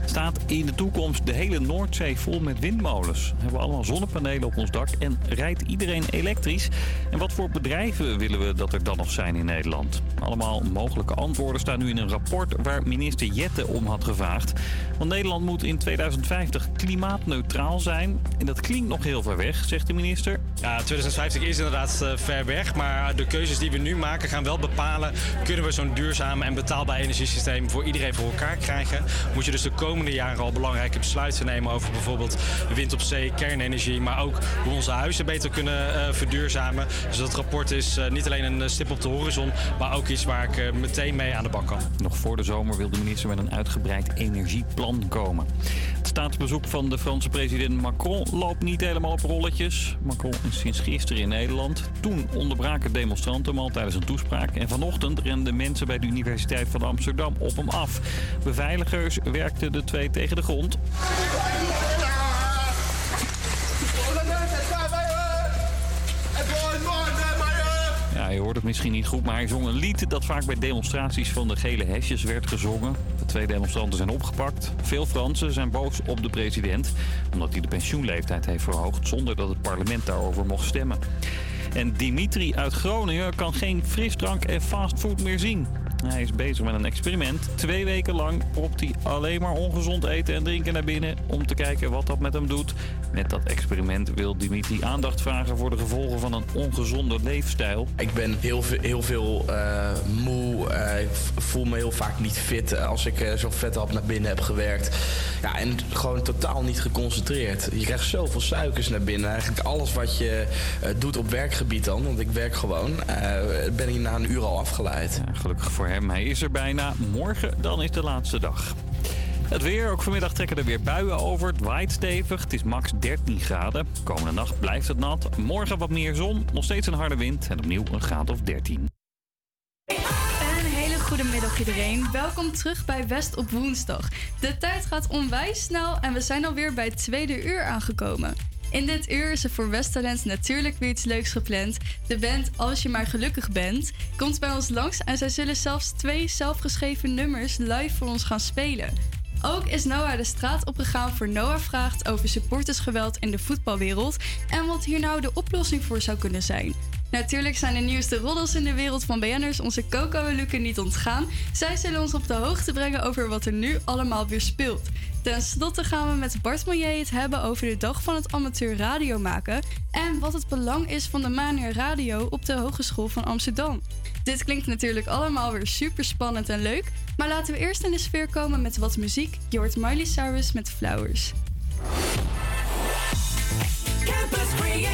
Staat in de toekomst de hele Noordzee vol met windmolens? Hebben we allemaal zonnepanelen op ons dak en rijdt iedereen elektrisch? En wat voor bedrijven willen we dat er dan nog zijn in Nederland? Allemaal mogelijke antwoorden staan nu in een rapport waar minister Jette om had gevraagd. Want Nederland moet in 2050 klimaatneutraal zijn. En dat klinkt nog heel ver weg, zegt de minister. Ja, 2050 is inderdaad eh, ver weg, maar de keuzes die we nu maken gaan wel bepalen... kunnen we zo'n duurzaam en betaalbaar energiesysteem voor iedereen voor elkaar krijgen. Moet je dus de komende jaren al belangrijke besluiten nemen over bijvoorbeeld wind op zee, kernenergie... maar ook hoe onze huizen beter kunnen eh, verduurzamen. Dus dat rapport is eh, niet alleen een eh, stip op de horizon, maar ook iets waar ik meteen mee aan de bak kan. Nog voor de zomer wil de minister met een uitgebreid energieplan komen. Het staatsbezoek van de Franse president Macron loopt niet helemaal op rolletjes. Macron is sinds gisteren in Nederland. Toen onderbraken demonstranten hem al tijdens een toespraak. En vanochtend renden mensen bij de Universiteit van Amsterdam op hem af. Beveiligers werkten de twee tegen de grond. Ja, je hoort het misschien niet goed, maar hij zong een lied dat vaak bij demonstraties van de gele hesjes werd gezongen. De twee demonstranten zijn opgepakt. Veel Fransen zijn boos op de president, omdat hij de pensioenleeftijd heeft verhoogd zonder dat het parlement daarover mocht stemmen. En Dimitri uit Groningen kan geen frisdrank en fastfood meer zien. Hij is bezig met een experiment. Twee weken lang propt hij alleen maar ongezond eten en drinken naar binnen om te kijken wat dat met hem doet. Met dat experiment wil Dimitri aandacht vragen voor de gevolgen van een ongezonde leefstijl. Ik ben heel veel, heel veel eh, moe. eh, ik voel me heel vaak niet fit eh, als ik eh, zo'n vethap naar binnen heb gewerkt. Ja, en gewoon totaal niet geconcentreerd. Je krijgt zoveel suikers naar binnen. Eigenlijk alles wat je doet op werkgebied dan, want ik werk gewoon, ben ik na een uur al afgeleid. Gelukkig voor hem, hij is er bijna. Morgen dan is de laatste dag. Het weer, ook vanmiddag trekken er weer buien over. Het waait stevig, het is max 13 graden. Komende nacht blijft het nat. Morgen wat meer zon, nog steeds een harde wind en opnieuw een graad of 13. Een hele goede middag iedereen. Welkom terug bij West op woensdag. De tijd gaat onwijs snel en we zijn alweer bij het tweede uur aangekomen. In dit uur is er voor Westtalent natuurlijk weer iets leuks gepland. De band Als je maar gelukkig bent komt bij ons langs en zij zullen zelfs twee zelfgeschreven nummers live voor ons gaan spelen. Ook is Noah de straat opgegaan voor Noah vraagt over supportersgeweld in de voetbalwereld en wat hier nou de oplossing voor zou kunnen zijn. Natuurlijk zijn de nieuwste roddels in de wereld van BN'ers onze Coco en niet ontgaan. Zij zullen ons op de hoogte brengen over wat er nu allemaal weer speelt. Ten slotte gaan we met Bart Monnier het hebben over de dag van het amateur radio maken en wat het belang is van de Mania Radio op de Hogeschool van Amsterdam. Dit klinkt natuurlijk allemaal weer super spannend en leuk, maar laten we eerst in de sfeer komen met wat muziek. Je hoort Miley Cyrus met Flowers. Campus Creators.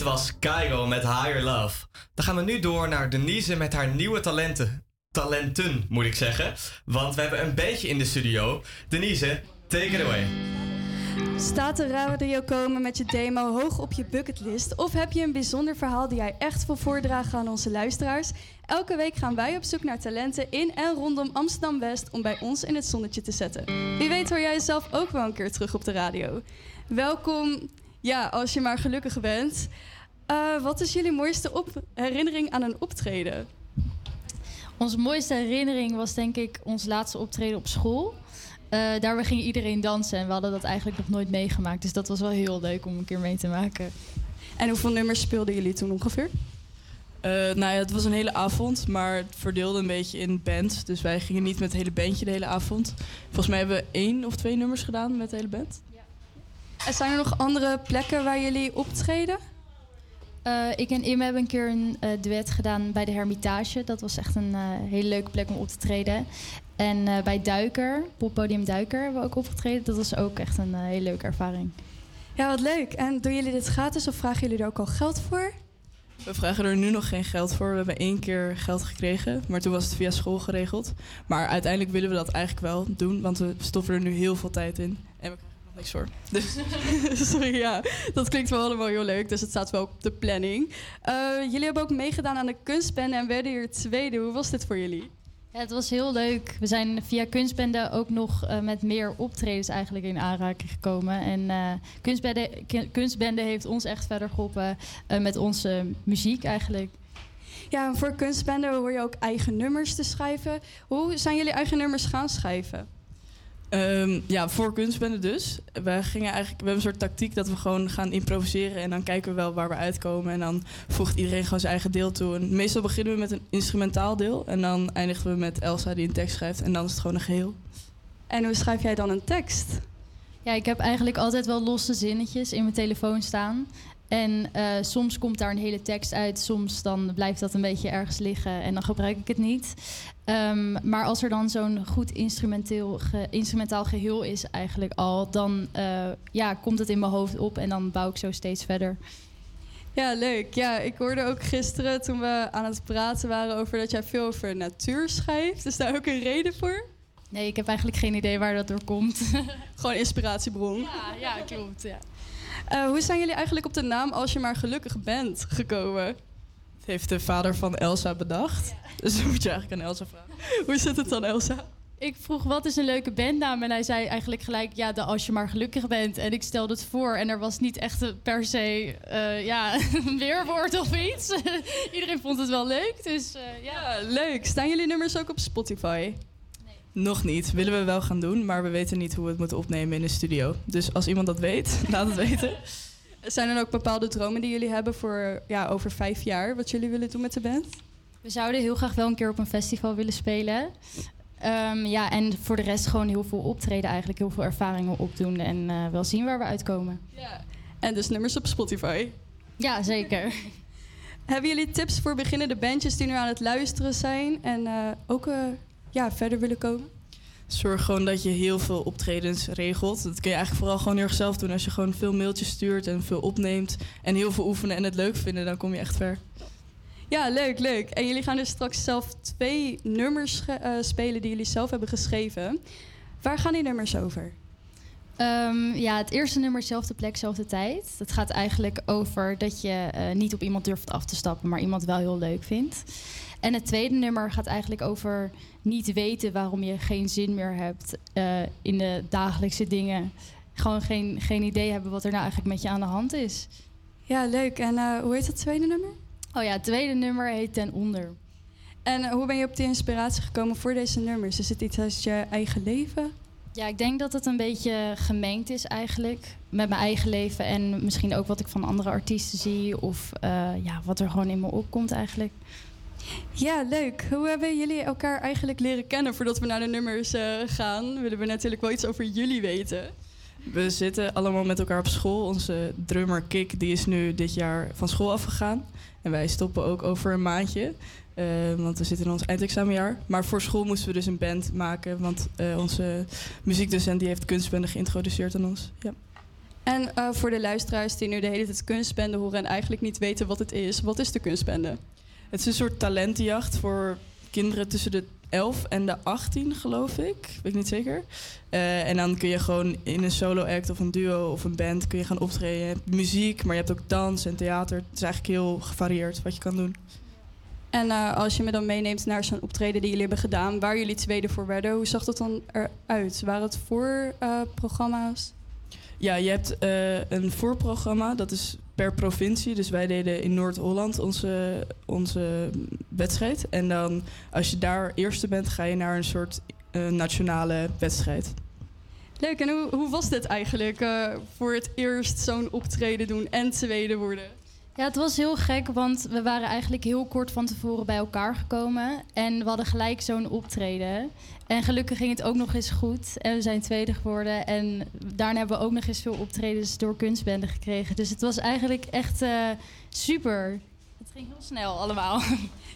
Dit was Kaigo met Higher Love. Dan gaan we nu door naar Denise met haar nieuwe talenten. Talenten, moet ik zeggen. Want we hebben een beetje in de studio. Denise, take it away. Staat de radio komen met je demo hoog op je bucketlist? Of heb je een bijzonder verhaal die jij echt wil voordragen aan onze luisteraars? Elke week gaan wij op zoek naar talenten in en rondom Amsterdam-West om bij ons in het zonnetje te zetten. Wie weet hoor jij jezelf ook wel een keer terug op de radio. Welkom, ja, als je maar gelukkig bent. Eh, wat is jullie mooiste op- herinnering aan een optreden? Onze mooiste herinnering was denk ik ons laatste optreden op school. Eh daar ging iedereen dansen en we hadden dat eigenlijk nog nooit meegemaakt. Dus dat was wel heel leuk om een keer mee te maken. En hoeveel nummers speelden jullie toen ongeveer? Eh, nou ja, het was een hele avond, maar het verdeelde een beetje in bands. Dus wij gingen niet met het hele bandje de hele avond. Volgens mij hebben we één of twee nummers gedaan met de hele band. En zijn er nog andere plekken waar jullie optreden? Eh, ik en Im hebben een keer een eh, duet gedaan bij de Hermitage. Dat was echt een eh, hele leuke plek om op te treden. En eh, bij Duiker, poppodium Duiker, hebben we ook opgetreden. Dat was ook echt een hele leuke ervaring. Ja, wat leuk. En doen jullie dit gratis of vragen jullie er ook al geld voor? We vragen er nu nog geen geld voor. We hebben één keer geld gekregen, maar toen was het via school geregeld. Maar uiteindelijk willen we dat eigenlijk wel doen, want we stoppen er nu heel veel tijd in. En we niks voor. Dus Sorry, ja. Dat klinkt wel allemaal heel leuk, dus het staat wel op de planning. Eh, jullie hebben ook meegedaan aan de kunstbende en werden hier tweede. Hoe was dit voor jullie? Ja, het was heel leuk. We zijn via Kunstbende ook nog eh, met meer optredens eigenlijk in aanraking gekomen. En eh, Kunstbende, Kunstbende heeft ons echt verder geholpen eh, met onze muziek eigenlijk. Ja, en voor kunstbende hoor je ook eigen nummers te schrijven. Hoe zijn jullie eigen nummers gaan schrijven? Ehm, ja, voor kunstbende dus. We, gingen eigenlijk, we hebben een soort tactiek dat we gewoon gaan improviseren en dan kijken we wel waar we uitkomen. En dan voegt iedereen gewoon zijn eigen deel toe. En meestal beginnen we met een instrumentaal deel en dan eindigen we met Elsa die een tekst schrijft en dan is het gewoon een geheel. En hoe schrijf jij dan een tekst? Ja, ik heb eigenlijk altijd wel losse zinnetjes in mijn telefoon staan. En eh, soms komt daar een hele tekst uit, soms dan blijft dat een beetje ergens liggen en dan gebruik ik het niet. Ehm, maar als er dan zo'n goed instrumenteel ge- instrumentaal geheel is eigenlijk al, dan eh, ja, komt het in mijn hoofd op en dan bouw ik zo steeds verder. Ja, leuk. Ja, ik hoorde ook gisteren toen we aan het praten waren over dat jij veel over natuur schrijft. Is daar ook een reden voor? Nee, ik heb eigenlijk geen idee waar dat door komt. Gewoon inspiratiebron. Ja, ja klopt. Ja. Eh, hoe zijn jullie eigenlijk op de naam Als je maar gelukkig bent gekomen? Het heeft de vader van Elsa bedacht. Dus dan moet je eigenlijk aan Elsa vragen. Hoe zit het dan, Elsa? Ik vroeg wat is een leuke bandnaam en hij zei eigenlijk gelijk ja, de als je maar gelukkig bent. En ik stelde het voor en er was niet echt een- per se eh, ja, een weerwoord of iets. Iedereen vond het wel leuk, dus eh, ja. Leuk. Staan jullie nummers ook op Spotify? Nog niet. Willen we wel gaan doen, maar we weten niet hoe we het moeten opnemen in de studio. Dus als iemand dat weet, laat het weten. Zijn er ook bepaalde dromen die jullie hebben voor ja, over vijf jaar? Wat jullie willen doen met de band? We zouden heel graag wel een keer op een festival willen spelen. Ehm, ja, en voor de rest gewoon heel veel optreden eigenlijk, heel veel ervaringen opdoen en eh, wel zien waar we uitkomen. Ja. En dus nummers op Spotify? Ja, zeker. Hebben jullie tips voor beginnende bandjes die nu aan het luisteren zijn en eh, ook eh, ja, verder willen komen? Zorg gewoon dat je heel veel optredens regelt. Dat kun je eigenlijk vooral gewoon heel erg zelf doen. Als je gewoon veel mailtjes stuurt en veel opneemt en heel veel oefenen en het leuk vinden, dan kom je echt ver. Ja, leuk, leuk. En jullie gaan dus straks zelf twee nummers eh, spelen die jullie zelf hebben geschreven. Waar gaan die nummers over? Ehm, ja, het eerste nummer, zelfde plek, zelfde tijd. Dat gaat eigenlijk over dat je eh, niet op iemand durft af te stappen, maar iemand wel heel leuk vindt. En het tweede nummer gaat eigenlijk over niet weten waarom je geen zin meer hebt eh, in de dagelijkse dingen. Gewoon geen, geen idee hebben wat er nou eigenlijk met je aan de hand is. Ja, leuk. En eh, hoe heet dat tweede nummer? Oh ja, het tweede nummer heet Ten Onder. En eh, hoe ben je op die inspiratie gekomen voor deze nummers? Is het iets uit je eigen leven? Ja, ik denk dat het een beetje gemengd is eigenlijk. Met mijn eigen leven en misschien ook wat ik van andere artiesten zie. Of ja, wat er gewoon in me opkomt eigenlijk. Ja, leuk. Hoe hebben jullie elkaar eigenlijk leren kennen voordat we naar de nummers eh, gaan? Willen we natuurlijk wel iets over jullie weten. We zitten allemaal met elkaar op school. Onze drummer Kik die is nu dit jaar van school afgegaan. En wij stoppen ook over een maandje. eh, want we zitten in ons eindexamenjaar. Maar voor school moesten we dus een band maken. Want eh, onze muziekdocent die heeft kunstbende geïntroduceerd aan ons. Ja. En voor de luisteraars die nu de hele tijd kunstbende horen en eigenlijk niet weten wat het is, wat is de kunstbende? Het is een soort talentenjacht voor kinderen tussen de 11 en de 18, geloof ik. Weet ik niet zeker. Eh, en dan kun je gewoon in een solo act of een duo of een band kun je gaan optreden. Je hebt muziek, maar je hebt ook dans en theater. Het is eigenlijk heel gevarieerd wat je kan doen. En eh, als je me dan meeneemt naar zo'n optreden die jullie hebben gedaan, waar jullie tweede voor werden, hoe zag dat dan eruit? Waren het voorprogramma's? Ja, je hebt eh, een voorprogramma, dat is per provincie. Dus wij deden in Noord-Holland onze, onze wedstrijd. En dan als je daar eerste bent, ga je naar een soort eh, nationale wedstrijd. Leuk, en hoe, hoe was dit eigenlijk eh, voor het eerst zo'n optreden doen en tweede worden? Ja, het was heel gek, want we waren eigenlijk heel kort van tevoren bij elkaar gekomen. En we hadden gelijk zo'n optreden. En gelukkig ging het ook nog eens goed. En we zijn tweede geworden. En daarna hebben we ook nog eens veel optredens door kunstbenden gekregen. Dus het was eigenlijk echt eh, super. Het ging heel snel allemaal.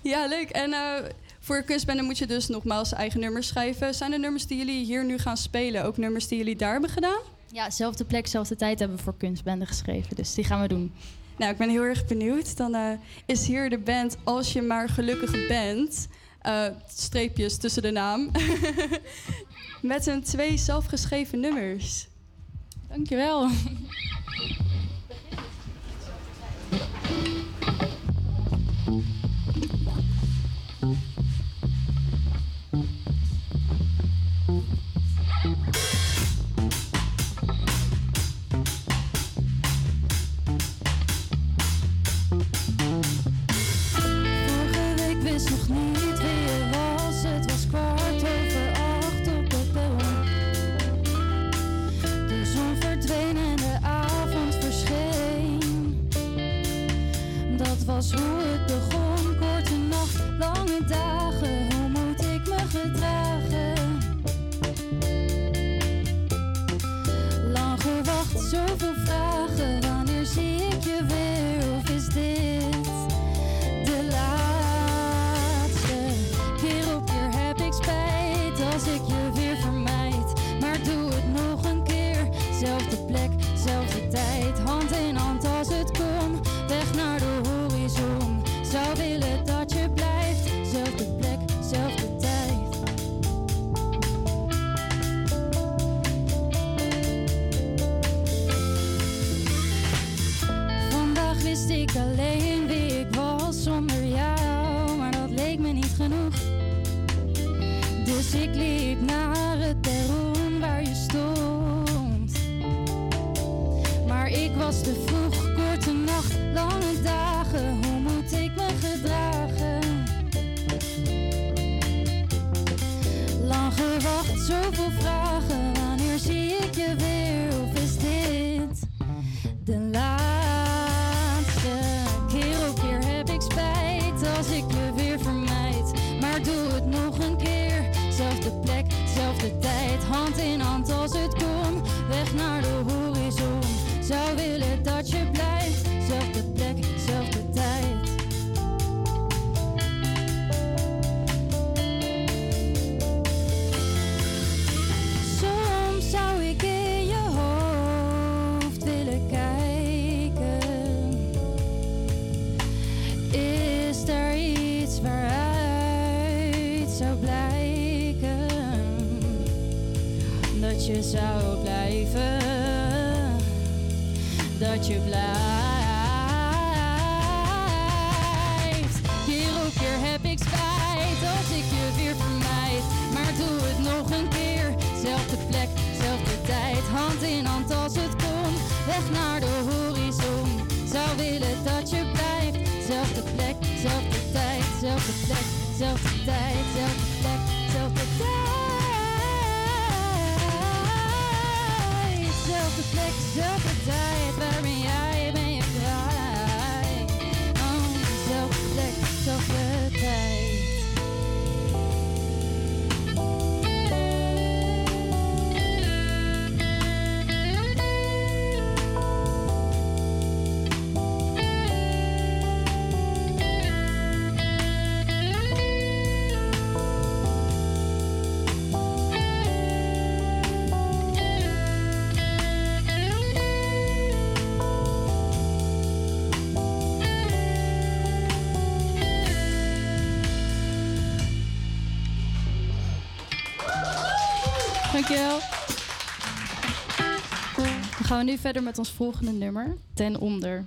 Ja, leuk. En eh, voor kunstbende moet je dus nogmaals eigen nummers schrijven. Zijn er nummers die jullie hier nu gaan spelen? Ook nummers die jullie daar hebben gedaan? Ja, zelfde plek, zelfde tijd hebben we voor kunstbenden geschreven. Dus die gaan we doen. Nou, ik ben heel erg benieuwd. Dan eh, is hier de band Als je maar gelukkig bent. Eh, streepjes tussen de naam. Met hun twee zelfgeschreven nummers. Dankjewel. Was hoe het begon. Korte nacht, lange dagen. Hoe moet ik me gedragen? Lang gewacht, zoveel vragen. Was te vroeg, korte nacht, lange dagen. Hoe moet ik me gedragen? Lang gewacht, zoveel vragen. Dankjewel. Dan gaan we nu verder met ons volgende nummer, Ten Onder.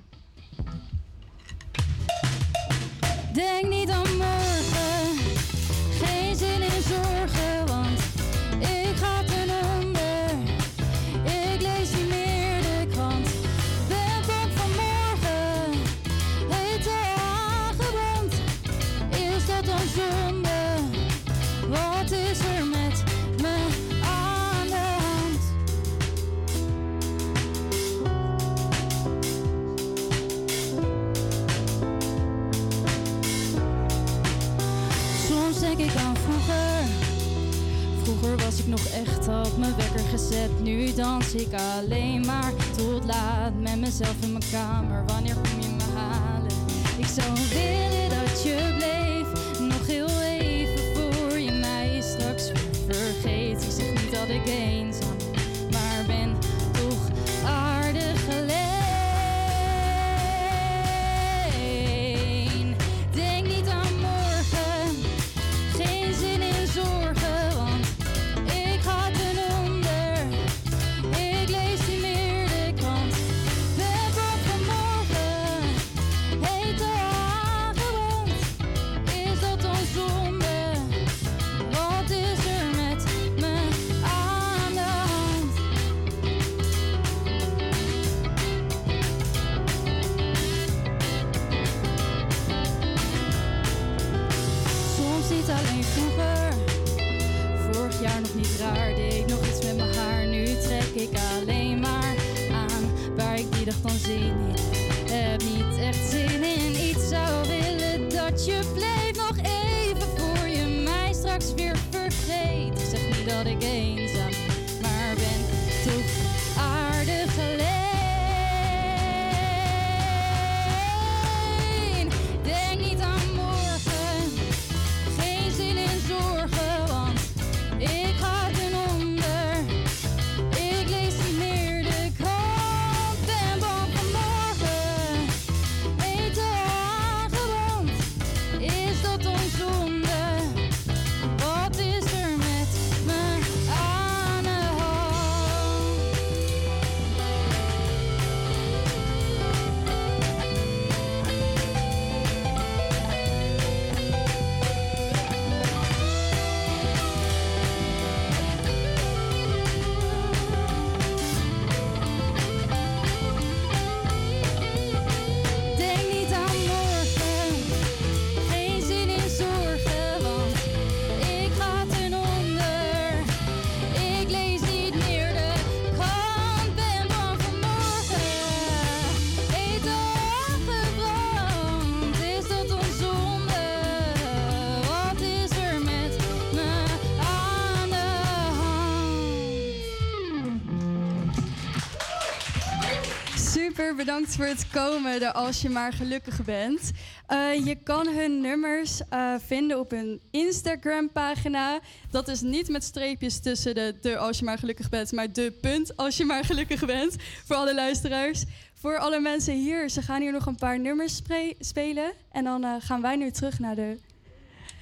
Bedankt voor het komen, de Als je maar gelukkig bent. Eh, je kan hun nummers eh, vinden op hun Instagram-pagina. Dat is niet met streepjes tussen de, de Als je maar gelukkig bent, maar de punt Als je maar gelukkig bent. Voor alle luisteraars. Voor alle mensen hier, ze gaan hier nog een paar nummers spelen. En dan eh, gaan wij nu terug naar de...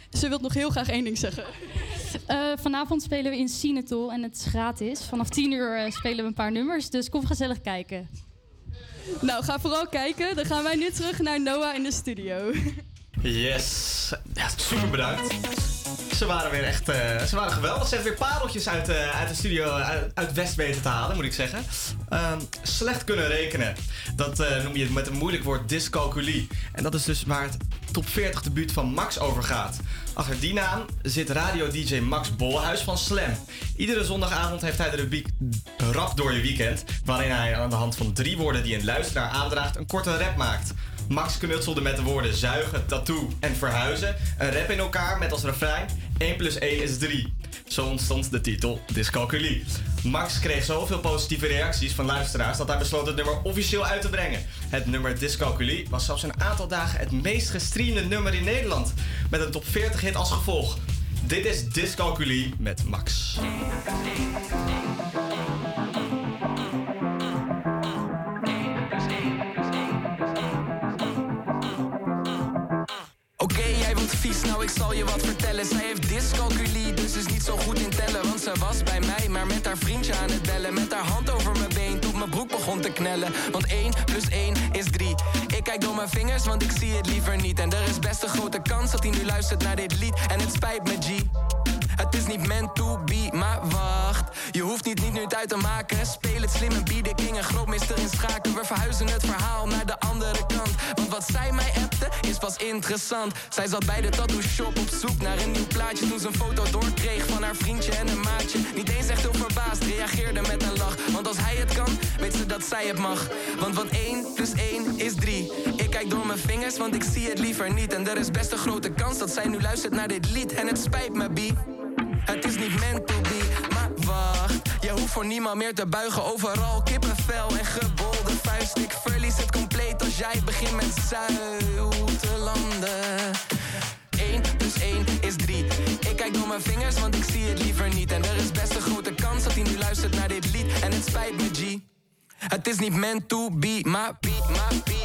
Ze wil nog heel graag één ding zeggen. Vanavond spelen we in Sinatol en het is gratis. Vanaf 10 uur spelen we een paar nummers, dus kom gezellig kijken. Nou, ga vooral kijken. Dan gaan wij nu terug naar Noah in de studio. Yes. Super bedankt. Ze waren weer echt eh, ze waren geweldig. Ze hebben weer pareltjes uit, eh, uit de studio uit, uit West weten te halen, moet ik zeggen. Ehm, slecht kunnen rekenen. Dat eh, noem je met een moeilijk woord dyscalculie. En dat is dus waar het top 40 debuut van Max over gaat. Achter die naam zit radio-dj Max Bolhuis van Slam. Iedere zondagavond heeft hij de rubriek Rap door je weekend. Waarin hij aan de hand van drie woorden die een luisteraar aandraagt een korte rap maakt. Max knutselde met de woorden zuigen, tattoo en verhuizen. Een rap in elkaar met als refrein 1 plus 1 is 3. Zo ontstond de titel Dyscalculie. Max kreeg zoveel positieve reacties van luisteraars dat hij besloot het nummer officieel uit te brengen. Het nummer Dyscalculie was zelfs een aantal dagen het meest gestreamde nummer in Nederland. Met een top 40 hit als gevolg. Dit is Dyscalculie met Max. Ik zal je wat vertellen. Zij heeft dyscalculie, dus is niet zo goed in tellen. Want ze was bij mij, maar met haar vriendje aan het bellen. Met haar hand over mijn been, tot mijn broek begon te knellen. Want 1 plus 1 is 3. Ik kijk door mijn vingers, want ik zie het liever niet. En er is best een grote kans dat hij nu luistert naar dit lied. En het spijt me, G. Het is niet meant to be, maar wacht. Je hoeft niet, niet nu het uit te maken. Speel het slim en be the king, een grootmeester in schaken. We verhuizen het verhaal naar de andere kant. Want wat zij mij appte, is pas interessant. Zij zat bij de tattoo shop op zoek naar een nieuw plaatje. Toen ze een foto doorkreeg van haar vriendje en een maatje. Niet eens echt heel verbaasd, reageerde met een lach. Want als hij het kan, weet ze dat zij het mag. Want wat 1 plus 1 is 3. Ik kijk door mijn vingers, want ik zie het liever niet. En er is best een grote kans dat zij nu luistert naar dit lied. En het spijt me, B. Het is niet meant to be, maar wacht. Je hoeft voor niemand meer te buigen. Overal kippenvel en gebolde vuist. Ik verlies het compleet als jij begint met landen. 1 plus 1 is 3. Ik kijk door mijn vingers, want ik zie het liever niet. En er is best een grote kans dat hij nu luistert naar dit lied. En het spijt me, G. Het is niet meant to be, maar be, maar be,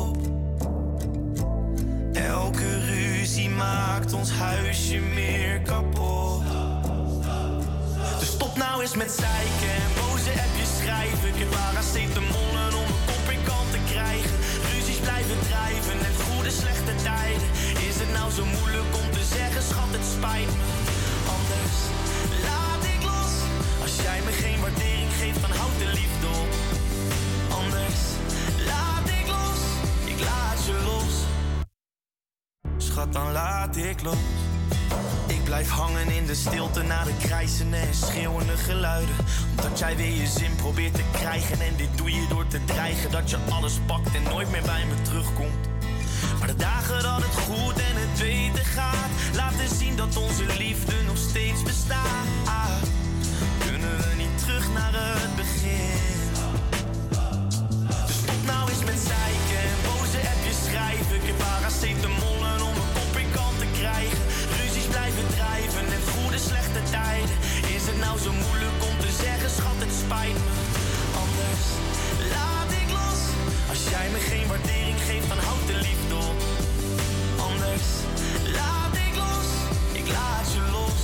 Elke ruzie maakt ons huisje meer kapot. Dus stop nou eens met zeiken en boze appjes schrijven. Ik heb paracetamolen om een kop kant te krijgen. Ruzies blijven drijven, net goede slechte tijden. Is het nou zo moeilijk om te zeggen, schat, het spijt me. Anders laat ik los. Als jij me geen waardering geeft, dan houd de liefde op. Anders laat ik los, ik laat je los. Dan laat ik los. Ik blijf hangen in de stilte na de krijzende en schreeuwende geluiden. Omdat jij weer je zin probeert te krijgen. En dit doe je door te dreigen dat je alles pakt en nooit meer bij me terugkomt. Maar de dagen dat het goed en het beter gaat, laten zien dat onze liefde nog steeds bestaat. De liefde op. Anders laat ik los. Ik laat je los.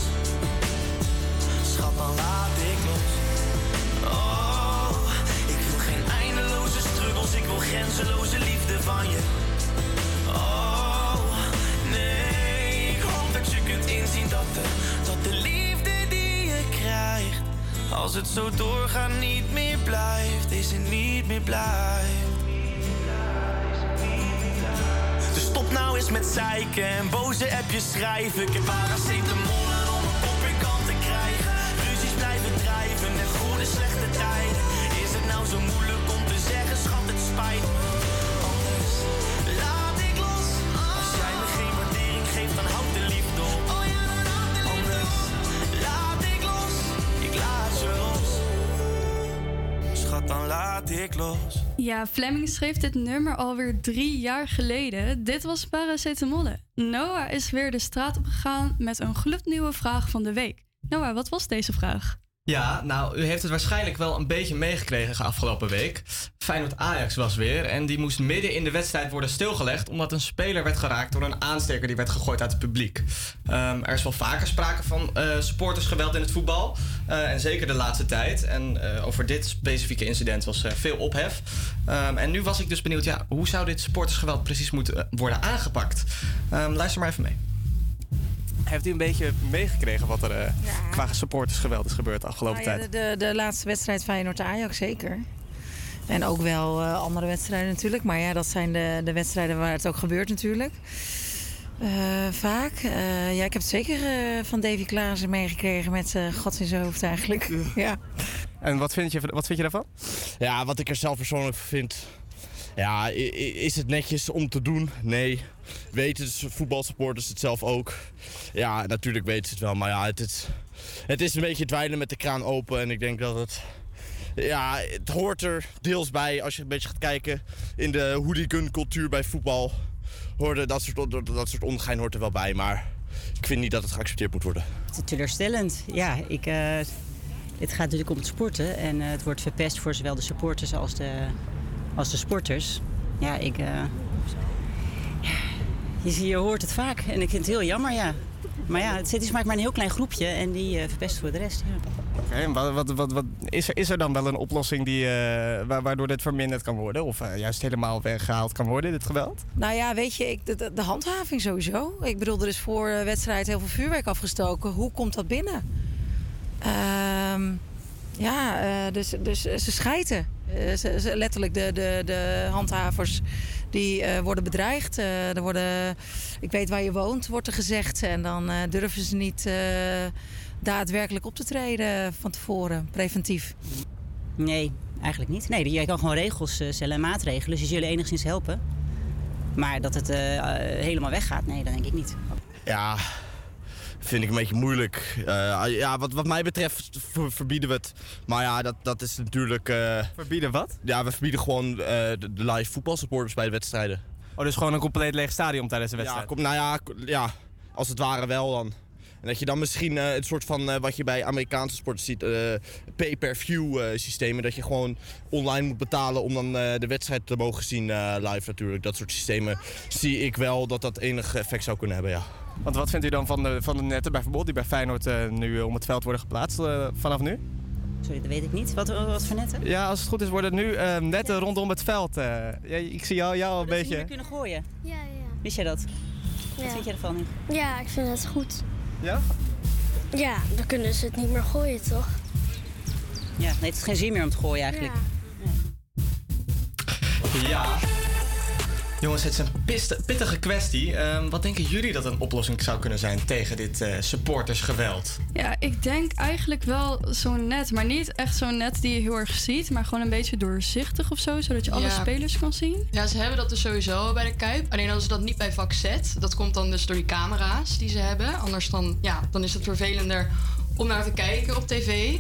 Schat, dan laat ik los. Oh, ik wil geen eindeloze struggles, ik wil grenzeloze liefde van je. Oh, nee, ik hoop dat je kunt inzien dat de, dat de liefde die je krijgt, als het zo doorgaat niet meer blijft, is het niet meer blijft. Dus stop nou eens met zeiken en boze appjes schrijven. Ik heb paracetamolen om dan laat ik los. Ja, Fleming schreef dit nummer alweer drie jaar geleden. Dit was Paracetamolle. Noah is weer de straat op gegaan met een gloednieuwe vraag van de week. Noah, wat was deze vraag? Ja, nou, u heeft het waarschijnlijk wel een beetje meegekregen afgelopen week. Feyenoord Ajax was weer en die moest midden in de wedstrijd worden stilgelegd... omdat een speler werd geraakt door een aansteker die werd gegooid uit het publiek. Ehm, er is wel vaker sprake van eh, supportersgeweld in het voetbal. eh, en zeker de laatste tijd. En eh, over dit specifieke incident was veel ophef. Ehm, en nu was ik dus benieuwd, ja, hoe zou dit supportersgeweld precies moeten worden aangepakt? Ehm, luister maar even mee. Heeft u een beetje meegekregen wat er eh, qua supportersgeweld is gebeurd de afgelopen Nou ja, tijd? de, de, de laatste wedstrijd Feyenoord-Ajax zeker. En ook wel eh, andere wedstrijden natuurlijk. Maar ja, dat zijn de, de wedstrijden waar het ook gebeurt natuurlijk. Eh, vaak. Eh, ja, ik heb het zeker eh, van Davy Klaassen meegekregen met eh God in zijn hoofd eigenlijk. ja. En wat vind je, wat vind je daarvan? Ja, wat ik er zelf persoonlijk van vind. Ja, is het netjes om te doen? Nee. Weten voetbalsupporters het zelf ook? Ja, natuurlijk weten ze het wel. Maar ja, het is, het is een beetje dweilen met de kraan open. En ik denk dat het... Ja, het hoort er deels bij als je een beetje gaat kijken in de hooligan cultuur bij voetbal. Hoorde dat soort, dat, dat soort ongein hoort er wel bij. Maar ik vind niet dat het geaccepteerd moet worden. Het is teleurstellend. Ja, ik, eh, het gaat natuurlijk om het sporten. En eh, het wordt verpest voor zowel de supporters als de, als de sporters. Ja, ik... eh, je, zie- je hoort het vaak. En ik vind het heel jammer, ja. Maar ja, het is maar maar een heel klein groepje. En die eh, verpest voor de rest, ja. Oké, en wat, wat, wat, wat, is, er, is er dan wel een oplossing die, eh, wa- waardoor dit verminderd kan worden? Of eh, juist helemaal weggehaald kan worden, dit geweld? Nou ja, weet je, ik, de, handhaving sowieso. Ik bedoel, er is voor de wedstrijd heel veel vuurwerk afgestoken. Hoe komt dat binnen? Ehm, ja, eh, dus, dus ze schijten. Eh, ze, ze- letterlijk de, de, de handhavers die eh, worden bedreigd. Eh, er worden, ik weet waar je woont, wordt er gezegd. En dan eh, durven ze niet eh, daadwerkelijk op te treden van tevoren, preventief. Nee, eigenlijk niet. Nee, jij kan gewoon regels eh, stellen en maatregelen. Dus die zullen enigszins helpen. Maar dat het helemaal weggaat, nee, dat denk ik niet. Ja, vind ik een beetje moeilijk. Eh, ja, wat, wat mij betreft ver- verbieden we het. Maar ja, dat, dat is natuurlijk... eh, verbieden wat? Ja, we verbieden gewoon eh, de, de live voetbalsupporters bij de wedstrijden. Oh, dus gewoon een compleet leeg stadion tijdens de wedstrijd? Ja, kom, nou ja, ja, als het ware wel dan. En dat je dan misschien eh, het soort van wat je bij Amerikaanse sporten ziet, pay-per-view systemen. Dat je gewoon online moet betalen om dan de wedstrijd te mogen zien live natuurlijk. Dat soort systemen zie ik wel dat dat enig effect zou kunnen hebben, ja. Want wat vindt u dan van de, van de netten bijvoorbeeld die bij Feyenoord eh, nu om het veld worden geplaatst eh, vanaf nu? Sorry, dat weet ik niet. Wat, wat voor netten? Ja, als het goed is worden nu eh, netten rondom het veld. eh. ja, ik zie jou, jou een Dat niet beetje... meer kunnen gooien. Ja, ja. Wist jij dat? Ja. Wat vind jij ervan? Ja, ik vind het goed. Ja? Ja, dan kunnen ze het niet meer gooien, toch? Ja, nee, het is geen zin meer om te gooien eigenlijk. Ja. Jongens, het is een piste- pittige kwestie. Ehm, wat denken jullie dat een oplossing zou kunnen zijn tegen dit eh, supportersgeweld? Ja, ik denk eigenlijk wel zo'n net. Maar niet echt zo'n net die je heel erg ziet. Maar gewoon een beetje doorzichtig of zo. Zodat je alle Ja. spelers kan zien. Ja, ze hebben dat dus sowieso bij de Kuip. Alleen dan is dat niet bij vak Z. Dat komt dan dus door die camera's die ze hebben. Anders dan, ja, dan is het vervelender om naar te kijken op tv.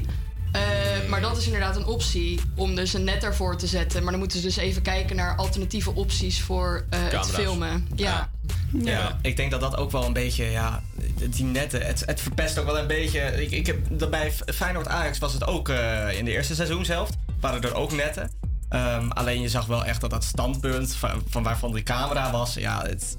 Eh, maar dat is inderdaad een optie om dus een net daarvoor te zetten. Maar dan moeten ze dus even kijken naar alternatieve opties voor eh, het filmen. Ja. Ja. ik denk dat dat ook wel een beetje, ja, die netten, het, het verpest ook wel een beetje. Ik, ik heb, dat bij Feyenoord Ajax was het ook eh, in de eerste seizoenshelft, waren er ook netten. Ehm, alleen je zag wel echt dat dat standpunt van, van waarvan die camera was, ja, het,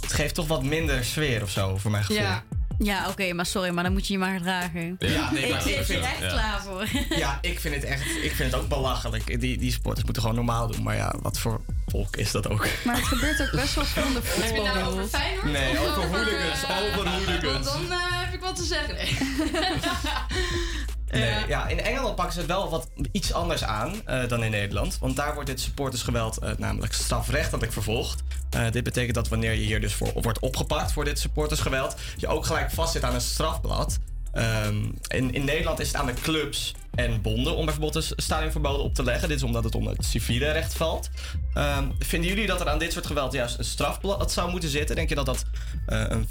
het geeft toch wat minder sfeer of zo, voor mijn gevoel. Ja, ja oké, maar sorry, maar dan moet je je maar gedragen. Ja, nee, ik maar ik zit vind- er echt ja. klaar voor. Ja, ik vind het echt, ik vind het ook belachelijk. Die, die sporters moeten gewoon normaal doen, maar ja, wat voor volk is dat ook? Maar het gebeurt ook best wel veel in de Heb je het nou over. Feyenoord? Nee, over hooligans, over hooligans. Want dan eh, heb ik wat te zeggen. Nee. Nee, ja, in Engeland pakken ze het wel wat iets anders aan eh, dan in Nederland. Want daar wordt dit supportersgeweld eh, namelijk strafrechtelijk vervolgd. Eh, dit betekent dat wanneer je hier dus voor wordt opgepakt voor dit supportersgeweld, je ook gelijk vastzit aan een strafblad. Ehm, in, in Nederland is het aan de clubs en bonden om bijvoorbeeld een stadionverboden op te leggen. Dit is omdat het onder het civiele recht valt. Ehm, vinden jullie dat er aan dit soort geweld juist een strafblad zou moeten zitten? Denk je dat dat eh, een,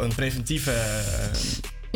een preventieve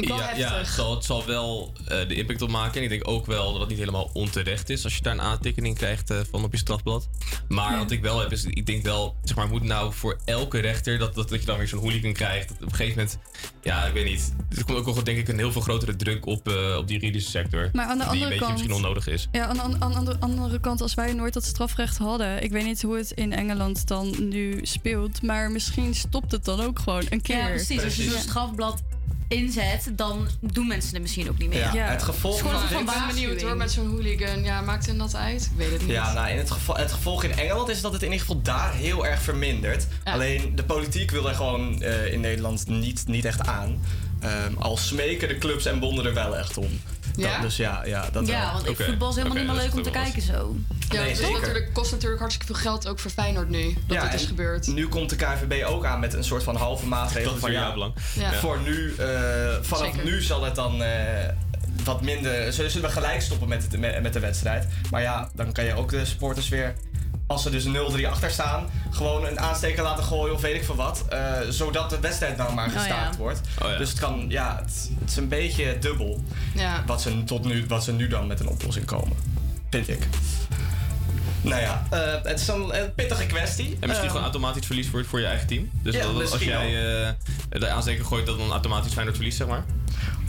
Ja, ja het, zal, het zal wel eh, de impact op maken. En ik denk ook wel dat het niet helemaal onterecht is als je daar een aantekening krijgt eh, van op je strafblad. Maar Ja. wat ik wel heb is, ik denk wel, zeg maar, moet nou voor elke rechter dat, dat, dat je dan weer zo'n hooligan krijgt. Dat op een gegeven moment, ja, ik weet niet. Er komt ook wel, denk ik, een heel veel grotere druk op, eh, op die juridische sector. Maar aan de die andere een beetje kant- misschien onnodig is. Ja, aan, aan, aan de andere kant, als wij nooit dat strafrecht hadden. Ik weet niet hoe het in Engeland dan nu speelt. Maar misschien stopt het dan ook gewoon een keer. Ja, precies. Als je zo'n strafblad inzet, dan doen mensen het misschien ook niet meer. Ja, het gevolg Het is gewoon van ben benieuwd hoor, met zo'n hooligan. Ja, maakt hen dat uit? Ik weet het niet. Ja, nou, in het, geval, het gevolg in Engeland is dat het in ieder geval daar heel erg vermindert. Alleen de politiek wil er gewoon eh, in Nederland niet, niet echt aan. Ehm, al smeken de clubs en bonden er wel echt om. Ja? Dat, dus ja, ja, dat ja, wel. want ik voetbal is helemaal niet meer leuk om te kijken zo. Ja, Nee, natuurlijk, kost natuurlijk hartstikke veel geld ook voor Feyenoord nu. Dat Ja, het is gebeurd. Nu komt de KNVB ook aan met een soort van halve maatregel. Dat is van, ja, jouw belang. Ja. Voor nu, eh, vanaf Zeker. nu zal het dan eh, wat minder. Zullen we gelijk stoppen met, het, met, met de wedstrijd? Maar ja, dan kan je ook de supporters weer. Als ze dus 0-3 achter staan, gewoon een aansteker laten gooien of weet ik veel wat. eh, zodat de wedstrijd nou maar Oh, ja. gestaakt wordt. Oh, ja. Dus het kan, ja, het, het is een beetje dubbel. Ja. Wat ze, tot nu, wat ze nu dan met een oplossing komen. Vind ik. Nou ja, eh, het is een, een pittige kwestie. En misschien Eh, gewoon automatisch verlies voor, voor je eigen team. Dus Ja, dat, als jij eh, de aansteker gooit, dat dan automatisch Feyenoord verliest, zeg maar.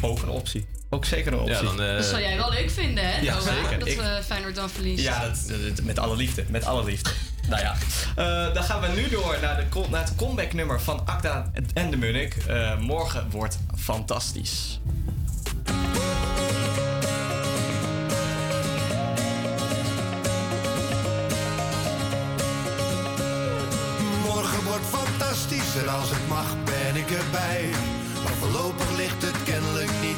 Ook een optie. Ook zeker een optie. Ja, dan, eh, Dat zou jij wel leuk vinden, hè? Ja, Noah? zeker. Dat Ik- we Feyenoord dan verliezen. Ja, dat, dat- met alle liefde. Met alle liefde. nou ja, Eh, dan gaan we nu door naar, de, naar het comeback nummer van Acta en de Munnik. Eh, morgen wordt fantastisch. Morgen wordt fantastisch en als het mag ben ik erbij. Maar voorlopig ligt het kennelijk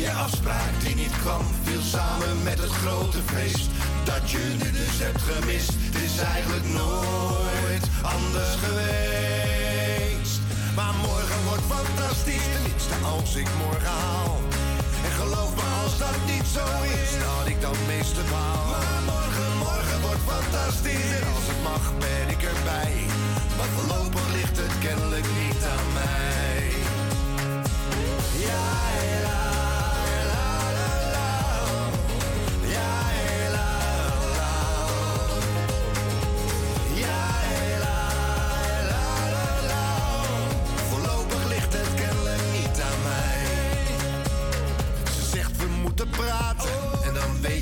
Je afspraak die niet kwam, viel samen met het grote feest. Dat je nu dus hebt gemist, het is eigenlijk nooit anders geweest. Maar morgen wordt fantastisch, tenminste als ik morgen haal. En geloof me als dat niet zo is, dat ik dan meeste baal. Maar morgen, morgen wordt fantastisch en als het mag ben ik erbij.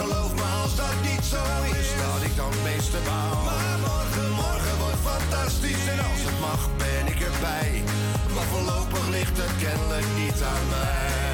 Geloof me als dat niet zo is, dat ik dan het meeste baal. Maar morgen, morgen wordt fantastisch en als het mag ben ik erbij. Maar voorlopig ligt het kennelijk niet aan mij.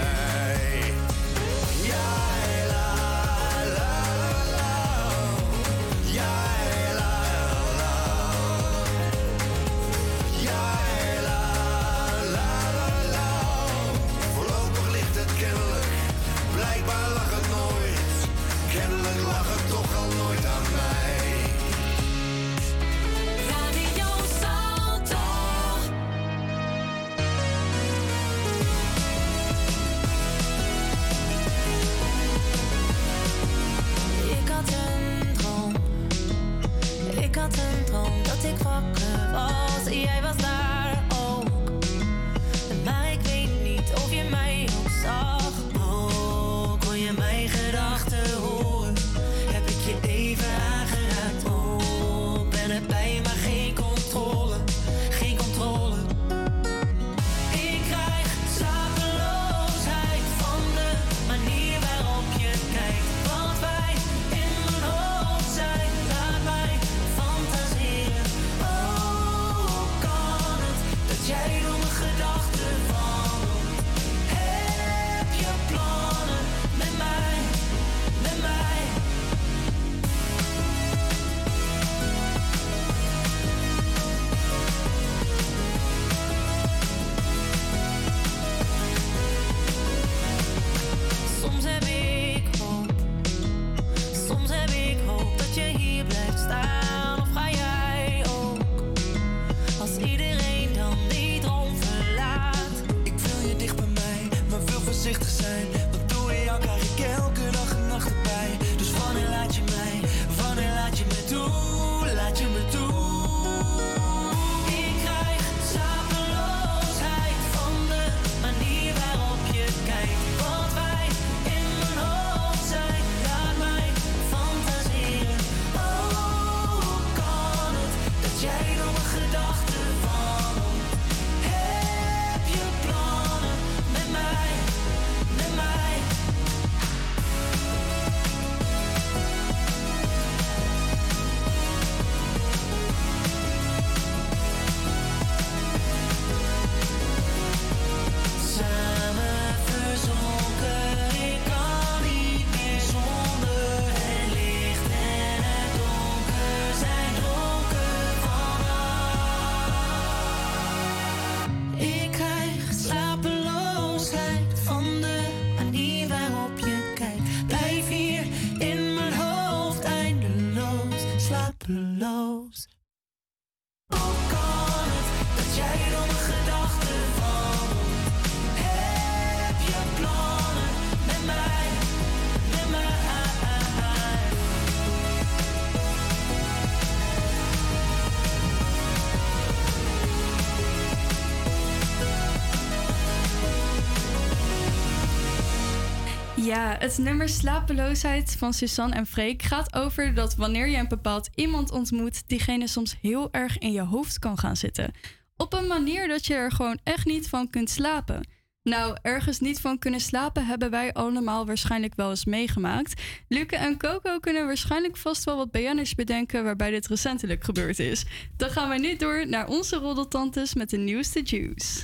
Ja, het nummer Slapeloosheid van Suzanne en Freek gaat over dat wanneer je een bepaald iemand ontmoet, diegene soms heel erg in je hoofd kan gaan zitten. Op een manier dat je er gewoon echt niet van kunt slapen. Nou, ergens niet van kunnen slapen hebben wij allemaal waarschijnlijk wel eens meegemaakt. Luke en Coco kunnen waarschijnlijk vast wel wat BN'ers bedenken waarbij dit recentelijk gebeurd is. Dan gaan wij nu door naar onze roddeltantes met de nieuwste juice.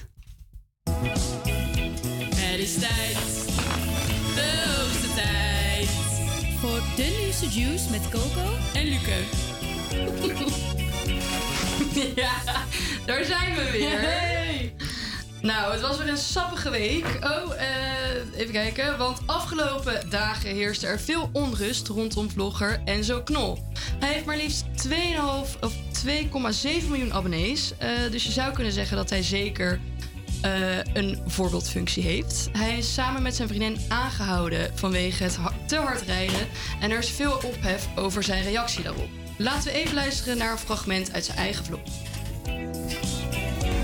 Het is tijd. Juice met Coco en Luke. ja, daar zijn we weer. Nou, het was weer een sappige week. Oh, eh, even kijken. Want afgelopen dagen heerste er veel onrust rondom vlogger Enzo Knol. Hij heeft maar liefst 2,5 of 2,7 miljoen abonnees. Eh, dus je zou kunnen zeggen dat hij zeker eh, een voorbeeldfunctie heeft. Hij is samen met zijn vriendin aangehouden vanwege het ha- te hard rijden. En er is veel ophef over zijn reactie daarop. Laten we even luisteren naar een fragment uit zijn eigen vlog.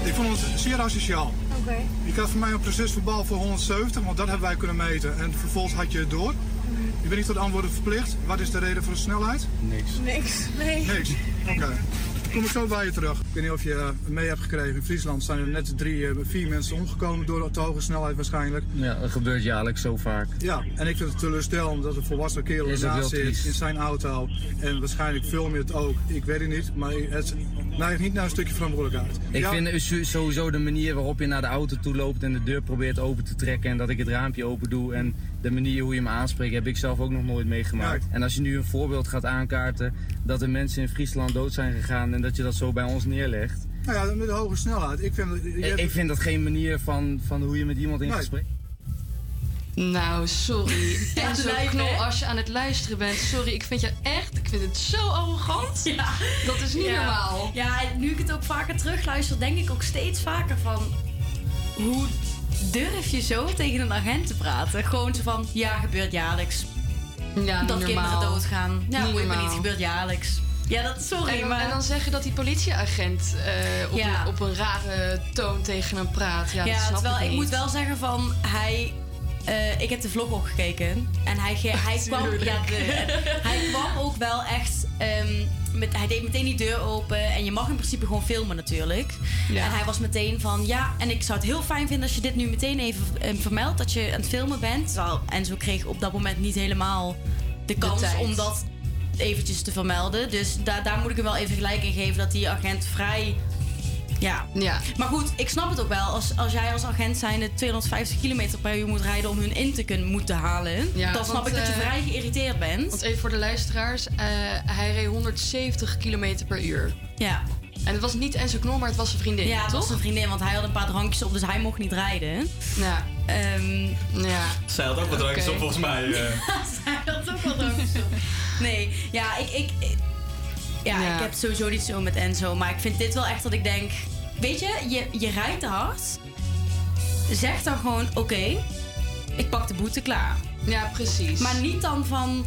Ik vond het zeer asociaal. Oké. Je krijgt van mij een procesverbaal voor 170, want dat hebben wij kunnen meten. En vervolgens had je het door. Je bent niet tot antwoorden verplicht. Wat is de reden voor de snelheid? Niks. Niks. Nee. Niks. Oké. Kom ik zo bij je terug. Ik weet niet of je eh, mee hebt gekregen. In Friesland zijn er net drie, eh, vier mensen omgekomen door te hoge snelheid waarschijnlijk. Ja, dat gebeurt jaarlijks zo vaak. Ja, en ik vind het teleurstellend dat een volwassen kerel ernaast zit in zijn auto. En waarschijnlijk film je het ook. Ik weet het niet, maar het neigt niet naar een stukje verantwoordelijkheid. Ik Ja, vind sowieso de manier waarop je naar de auto toe loopt en de deur probeert open te trekken en dat ik het raampje open doe en de manier hoe je me aanspreekt heb ik zelf ook nog nooit meegemaakt. En als je nu een voorbeeld gaat aankaarten dat er mensen in Friesland dood zijn gegaan en dat je dat zo bij ons neerlegt. Nou ja, met de hoge snelheid. Ik vind, dat- Ik, vind dat geen manier van, van hoe je met iemand in Nee. gesprek Nou, sorry. En zo knol als je aan het luisteren bent. Sorry, ik vind je echt... Ik vind het zo arrogant. Ja. Dat is niet Ja. normaal. Ja, en nu ik het ook vaker terugluister, denk ik ook steeds vaker van... Hoe durf je zo tegen een agent te praten? Gewoon zo van, ja, gebeurt jaarlijks. Ja, niet dat normaal. kinderen doodgaan. Ja, Niet me niet, gebeurt jaarlijks. Ja, dat, sorry, en, dan, maar... en dan zeggen dat die politieagent eh, op, Ja. een, op een rare toon tegen hem praat. Ja, Ja, dat snap terwijl ik ik niet. moet wel zeggen van hij. Eh, ik heb de vlog ook gekeken. En hij, hij, kwam, ja, de- hij kwam ook wel echt. ehm, met, hij deed meteen die deur open. En je mag in principe gewoon filmen natuurlijk. Ja. En hij was meteen van ja. En ik zou het heel fijn vinden als je dit nu meteen even eh, vermeldt. Dat je aan het filmen bent. En zo kreeg op dat moment niet helemaal de kans om dat eventjes te vermelden. Dus daar daar moet ik hem wel even gelijk in geven dat die agent vrij. Ja. ja. Maar goed, ik snap het ook wel. Als, als jij als agent zijnde 250 km per uur moet rijden om hun in te kunnen moeten halen. Ja, dan snap want, ik dat je eh, vrij geïrriteerd bent. Want even voor de luisteraars. eh, hij reed 170 km per uur. Ja. En het was niet Enzo Knol, maar het was zijn vriendin, Ja, het toch? was een vriendin, want hij had een paar drankjes op, dus hij mocht niet rijden. Ja. ja. Zij had ook wat drankjes op volgens mij. eh. Hij had ook wel drankjes op. Nee, ja, ik, ik- ja, Ja. ik heb sowieso niet zo met Enzo. Maar ik vind dit wel echt dat ik denk... Weet je, je, je rijdt te hard. Zeg dan gewoon, oké. ik pak de boete klaar. Ja, precies. Maar niet dan van,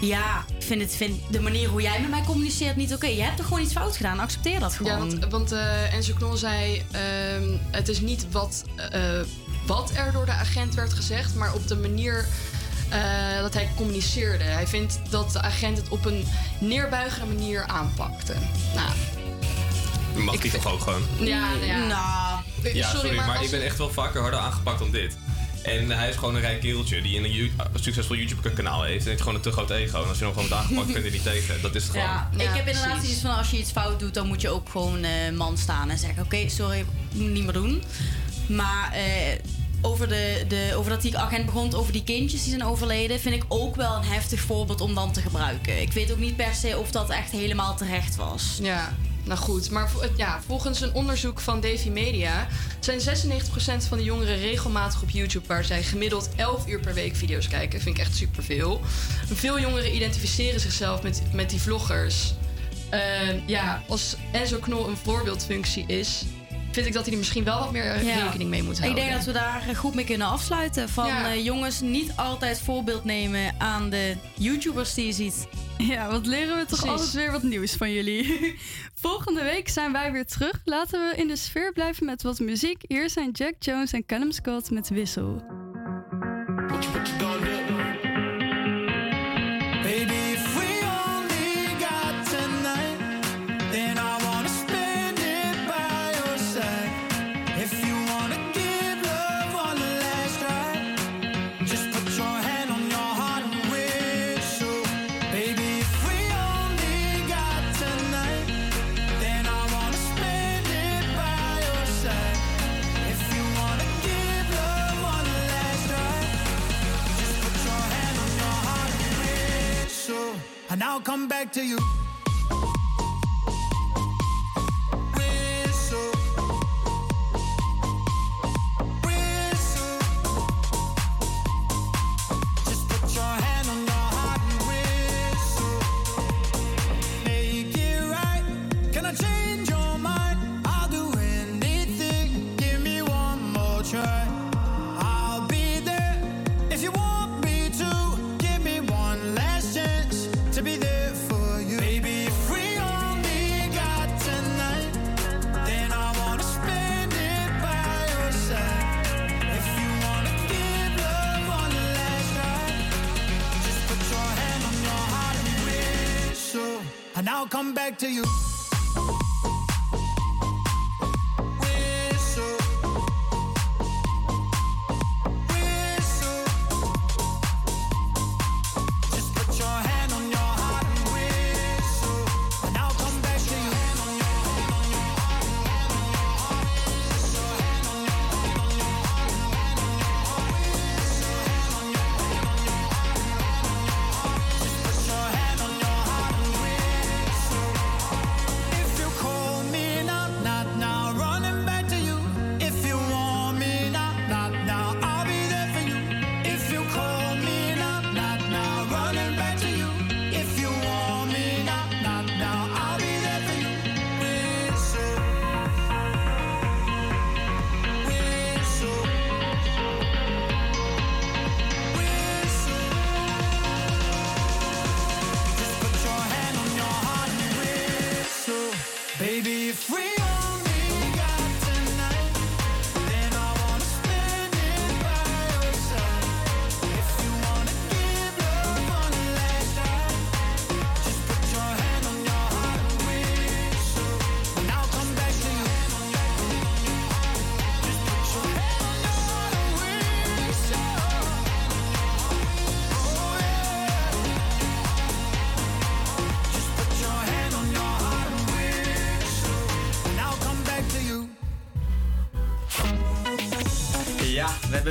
ja, ik vind, het, vind de manier hoe jij met mij communiceert niet oké. Je hebt er gewoon iets fout gedaan, accepteer dat gewoon. Ja, want, want eh, Enzo Knol zei... ehm, het is niet wat, eh, wat er door de agent werd gezegd... maar op de manier eh, dat hij communiceerde. Hij vindt dat de agent het op een neerbuigende manier aanpakte. Nou, Mag die toch ook gewoon? ja, nou ja. Nou, Ja, sorry, maar, ik ben echt wel vaker harder aangepakt dan dit. En hij is gewoon een rijk kereltje die een succesvol YouTube-kanaal heeft. En heeft gewoon een te groot ego. En als je hem gewoon wordt aangepakt, kun je er niet tegen. Dat is het gewoon. Ja, ik heb inderdaad iets van als je iets fout doet, dan moet je ook gewoon eh, man staan en zeggen: Oké, sorry, niet meer doen. Maar eh, over, de, de, dat die agent begon, over die kindjes die zijn overleden, vind ik ook wel een heftig voorbeeld om dan te gebruiken. Ik weet ook niet per se of dat echt helemaal terecht was. Ja, nou goed. Maar ja, volgens een onderzoek van Davy Media zijn 96% van de jongeren regelmatig op YouTube waar zij gemiddeld 11 uur per week video's kijken. Vind ik echt superveel. Veel jongeren identificeren zichzelf met, met die vloggers. Eh, ja, als Enzo Knol een voorbeeldfunctie is, vind ik dat hij er misschien wel wat meer eh, Ja. rekening mee moet Ik houden. denk dat we daar eh, goed mee kunnen afsluiten. Van Ja. eh, jongens, niet altijd voorbeeld nemen aan de YouTubers die je ziet. Ja, wat leren we toch Precies. altijd weer wat nieuws van jullie. Volgende week zijn wij weer terug. Laten we in de sfeer blijven met wat muziek. Hier zijn Jack Jones en Callum Scott met Wissel. And I'll come back to you. To you.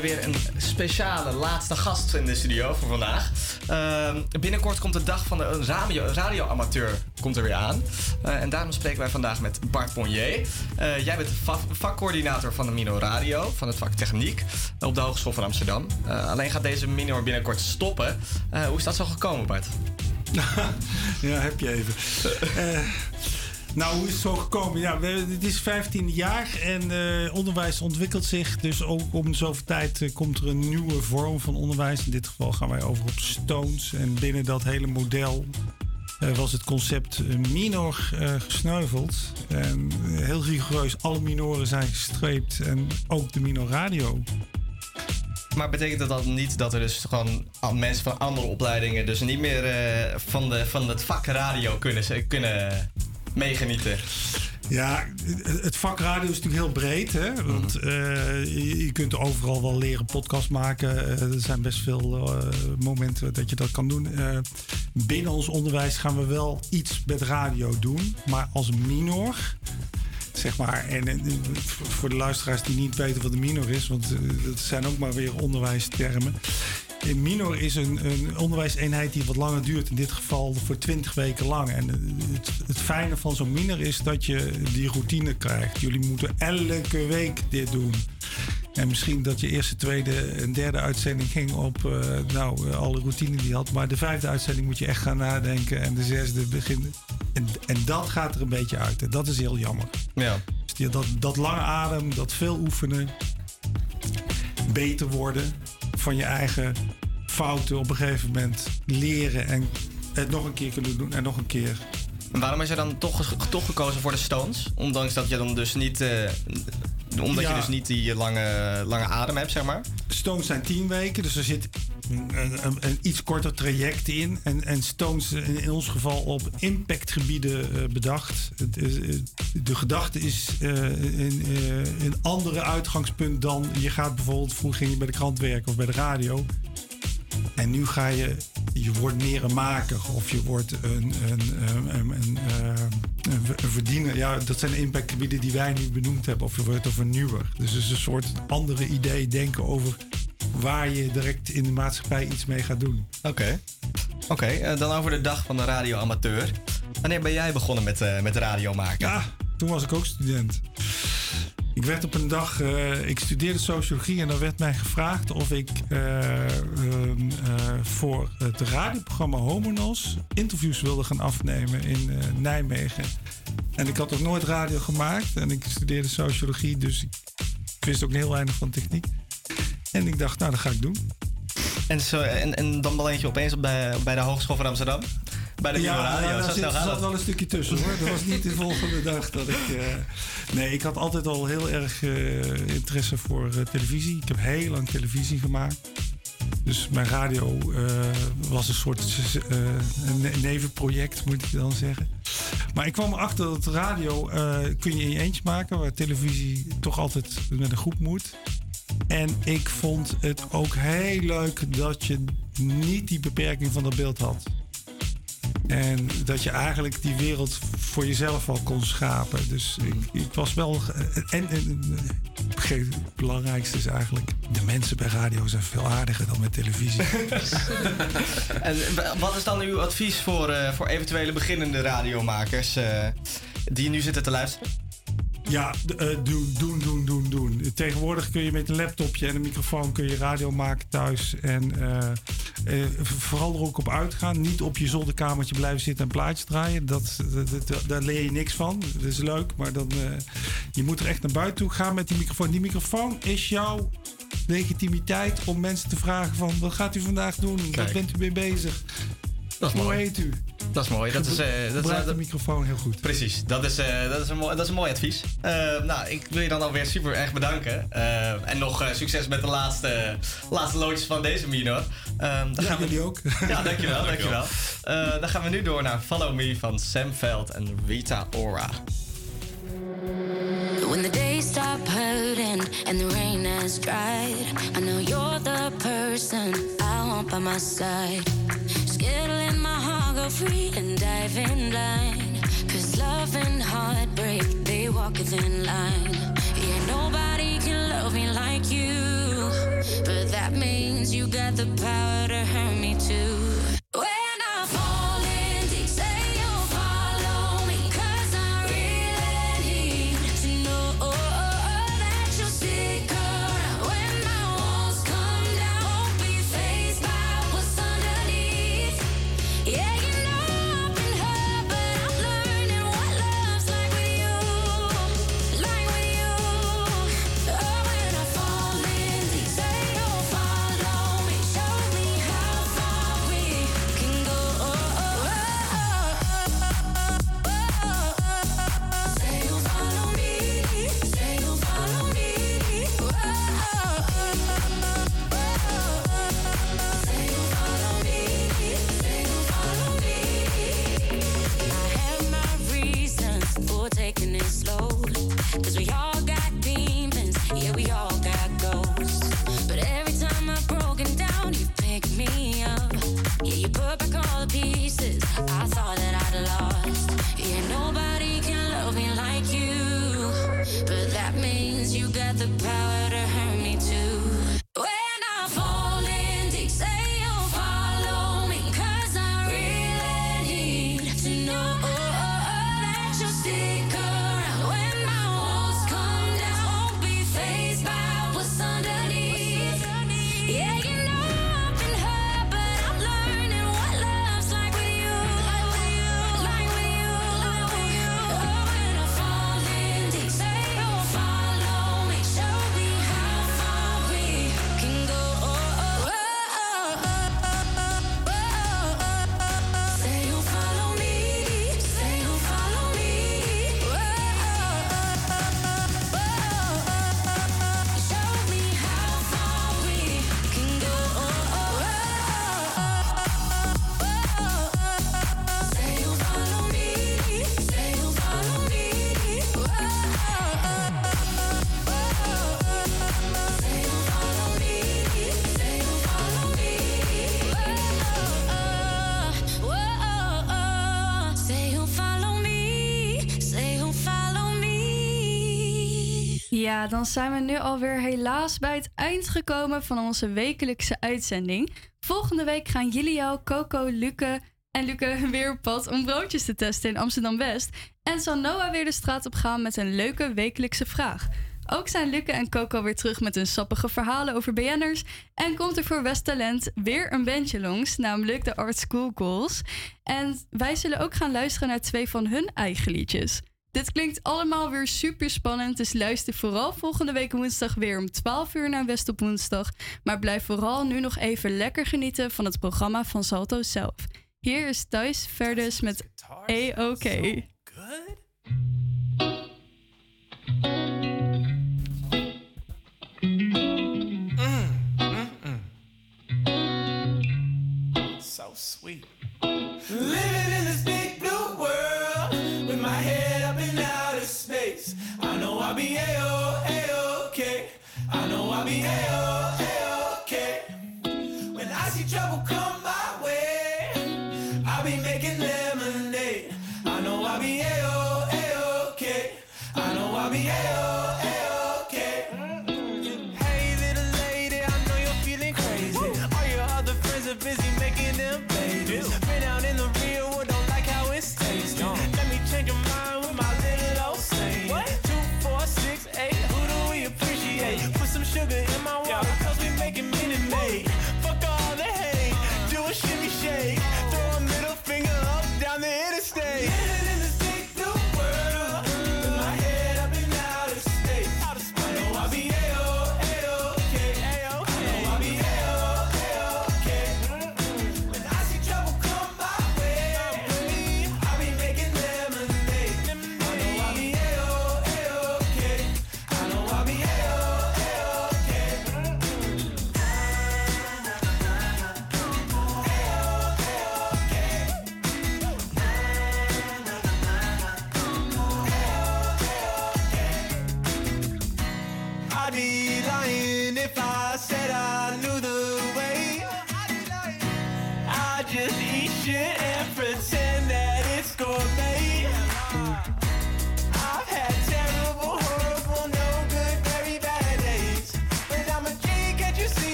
Hebben weer een speciale laatste gast in de studio voor vandaag. Ehm, binnenkort komt de dag van de radio, radioamateur komt er weer aan. Eh, en daarom spreken wij vandaag met Bart Ponnier. Eh, jij bent vakcoördinator van de Minor Radio, van het vak Techniek, eh, op de Hogeschool van Amsterdam. Alleen gaat deze Minor binnenkort stoppen. Hoe is dat zo gekomen, Bart? Ja, heb je even. Nou, hoe is het zo gekomen? Ja, het is 15 jaar en eh, onderwijs ontwikkelt zich. Dus ook om zoveel tijd eh, komt er een nieuwe vorm van onderwijs. In dit geval gaan wij over op Stones. En binnen dat hele model eh, was het concept minor gesneuveld. En heel rigoureus, alle minoren zijn gestreept. En ook de minor radio. Maar betekent dat dan niet dat er dus gewoon mensen van andere opleidingen dus niet meer van, de, van het vak radio kunnen, kunnen meegenieten? Ja, het- vak radio is natuurlijk heel breed. Hè? Want eh, je, kunt overal wel leren podcast maken. Eh, er zijn best veel eh, momenten dat je dat kan doen. Binnen ons onderwijs gaan we wel iets met radio doen. Maar als minor, zeg maar... En, en, voor- de luisteraars die niet weten wat een minor is... want dat zijn ook maar weer onderwijstermen... Een minor is een, een onderwijseenheid die wat langer duurt. In dit geval voor 20 weken lang. En het, het fijne van zo'n minor is dat je die routine krijgt. Jullie moeten elke week dit doen. En misschien dat je eerste, tweede en derde uitzending ging op eh, nou, alle routine die je had. Maar de vijfde uitzending moet je echt gaan nadenken. En de zesde begint. En, en dat gaat er een beetje uit. En dat is heel jammer. Ja. Dus die- dat, dat lange adem, dat veel oefenen. Beter worden van je eigen fouten op een gegeven moment leren. En het nog een keer kunnen doen en nog een keer. En waarom is er dan toch, toch gekozen voor de Stones? Ondanks dat je dan dus niet, eh, omdat Ja. je dus niet die lange, lange adem hebt, zeg maar. Stones zijn tien weken, dus er zit een, een, een iets korter traject in. En, en Stones in, in ons geval op impactgebieden eh, bedacht. Is, eh, de gedachte is een, een andere uitgangspunt dan je gaat bijvoorbeeld, vroeger ging je bij de krant werken of bij de radio. En nu ga je, je wordt meer een maker of je wordt een, een, een, eh, verdiener. Ja, dat zijn de impactgebieden die wij nu benoemd hebben. Of je wordt een vernieuwer. Dus het is een soort andere idee denken over waar je direct in de maatschappij iets mee gaat doen. Oké. Oké, eh, dan over de dag van de radioamateur. Wanneer ben jij begonnen met, eh, met radio maken? Ja, toen was ik ook student. Ik werd op een dag, eh, ik studeerde sociologie en dan werd mij gevraagd of ik eh, ehm, eh, voor het radioprogramma Homonos interviews wilde gaan afnemen in Nijmegen. En ik had nog nooit radio gemaakt en ik studeerde sociologie, dus ik, wist ook heel weinig van techniek. En ik dacht, nou, dat ga ik doen. En, zo, en, en dan beland je opeens op bij, bij de Hogeschool van Amsterdam? Bij de nieuwe radio. gaat zat wel een stukje tussen hoor. Dat was niet de volgende dag dat ik. eh, nee, ik had altijd al heel erg eh, interesse voor eh, televisie. Ik heb heel lang televisie gemaakt. Dus mijn radio was een soort ne- nevenproject, moet ik dan zeggen. Maar ik kwam erachter dat radio kun je in je eentje maken, waar televisie toch altijd met een groep moet. En ik vond het ook heel leuk dat je niet die beperking van dat beeld had. En dat je eigenlijk die wereld voor jezelf al kon schapen. Dus ik, was wel. En, en het belangrijkste is eigenlijk. De mensen bij radio zijn veel aardiger dan met televisie. En wat is dan uw advies voor, eh, voor eventuele beginnende radiomakers eh, die nu zitten te luisteren? Ja, eh, doen, doen, doen, doen, doen. Tegenwoordig kun je met een laptopje en een microfoon kun je radio maken thuis. En eh, eh, vooral er ook op uitgaan. Niet op je zolderkamertje blijven zitten en plaatjes draaien. Dat, dat, dat- daar leer je niks van. Dat is leuk, maar dan, je moet er echt naar buiten toe gaan met die microfoon. Die microfoon is jouw legitimiteit om mensen te vragen van... wat gaat u vandaag doen? Wat bent u mee bezig? Dat is Hoe mooi. heet u? Dat is mooi. Dat is, eh, dat, is, de microfoon heel goed. Precies, dat is, eh, dat, is een mooi, dat is een mooi advies. Eh, nou, ik wil je dan alweer super erg bedanken. Eh, en nog eh, succes met de laatste, laatste loodjes van deze minor. Ehm dan Ja, gaan we... jullie ook. Ja, dankjewel, Dankjewel. dankjewel. Eh, dan gaan we nu door naar Follow Me van Sam Veld en Rita Ora. When the days stop hurting and the rain has dried, I know you're the person I want by my side. Skittling my heart, go free and dive in line. Cause love and heartbreak, they walk a thin line. Yeah, nobody can love me like you. But that means you got the power to hurt me too. making this Ja, dan zijn we nu alweer helaas bij het eind gekomen van onze wekelijkse uitzending. Volgende week gaan Julio, Coco, Luke en Luke weer op pad om broodjes te testen in Amsterdam-West. En zal Noah weer de straat op gaan met een leuke wekelijkse vraag. Ook zijn Luke en Coco weer terug met hun sappige verhalen over BN'ers. En komt er voor West Talent weer een bandje langs, namelijk de Art School Goals. En wij zullen ook gaan luisteren naar twee van hun eigen liedjes. Dit klinkt allemaal weer super spannend, dus luister vooral volgende week woensdag weer om 12 uur naar West op woensdag. Maar blijf vooral nu nog even lekker genieten van het programma van Salto zelf. Hier is Thijs Verdes met A-OK. So sweet. Camineo.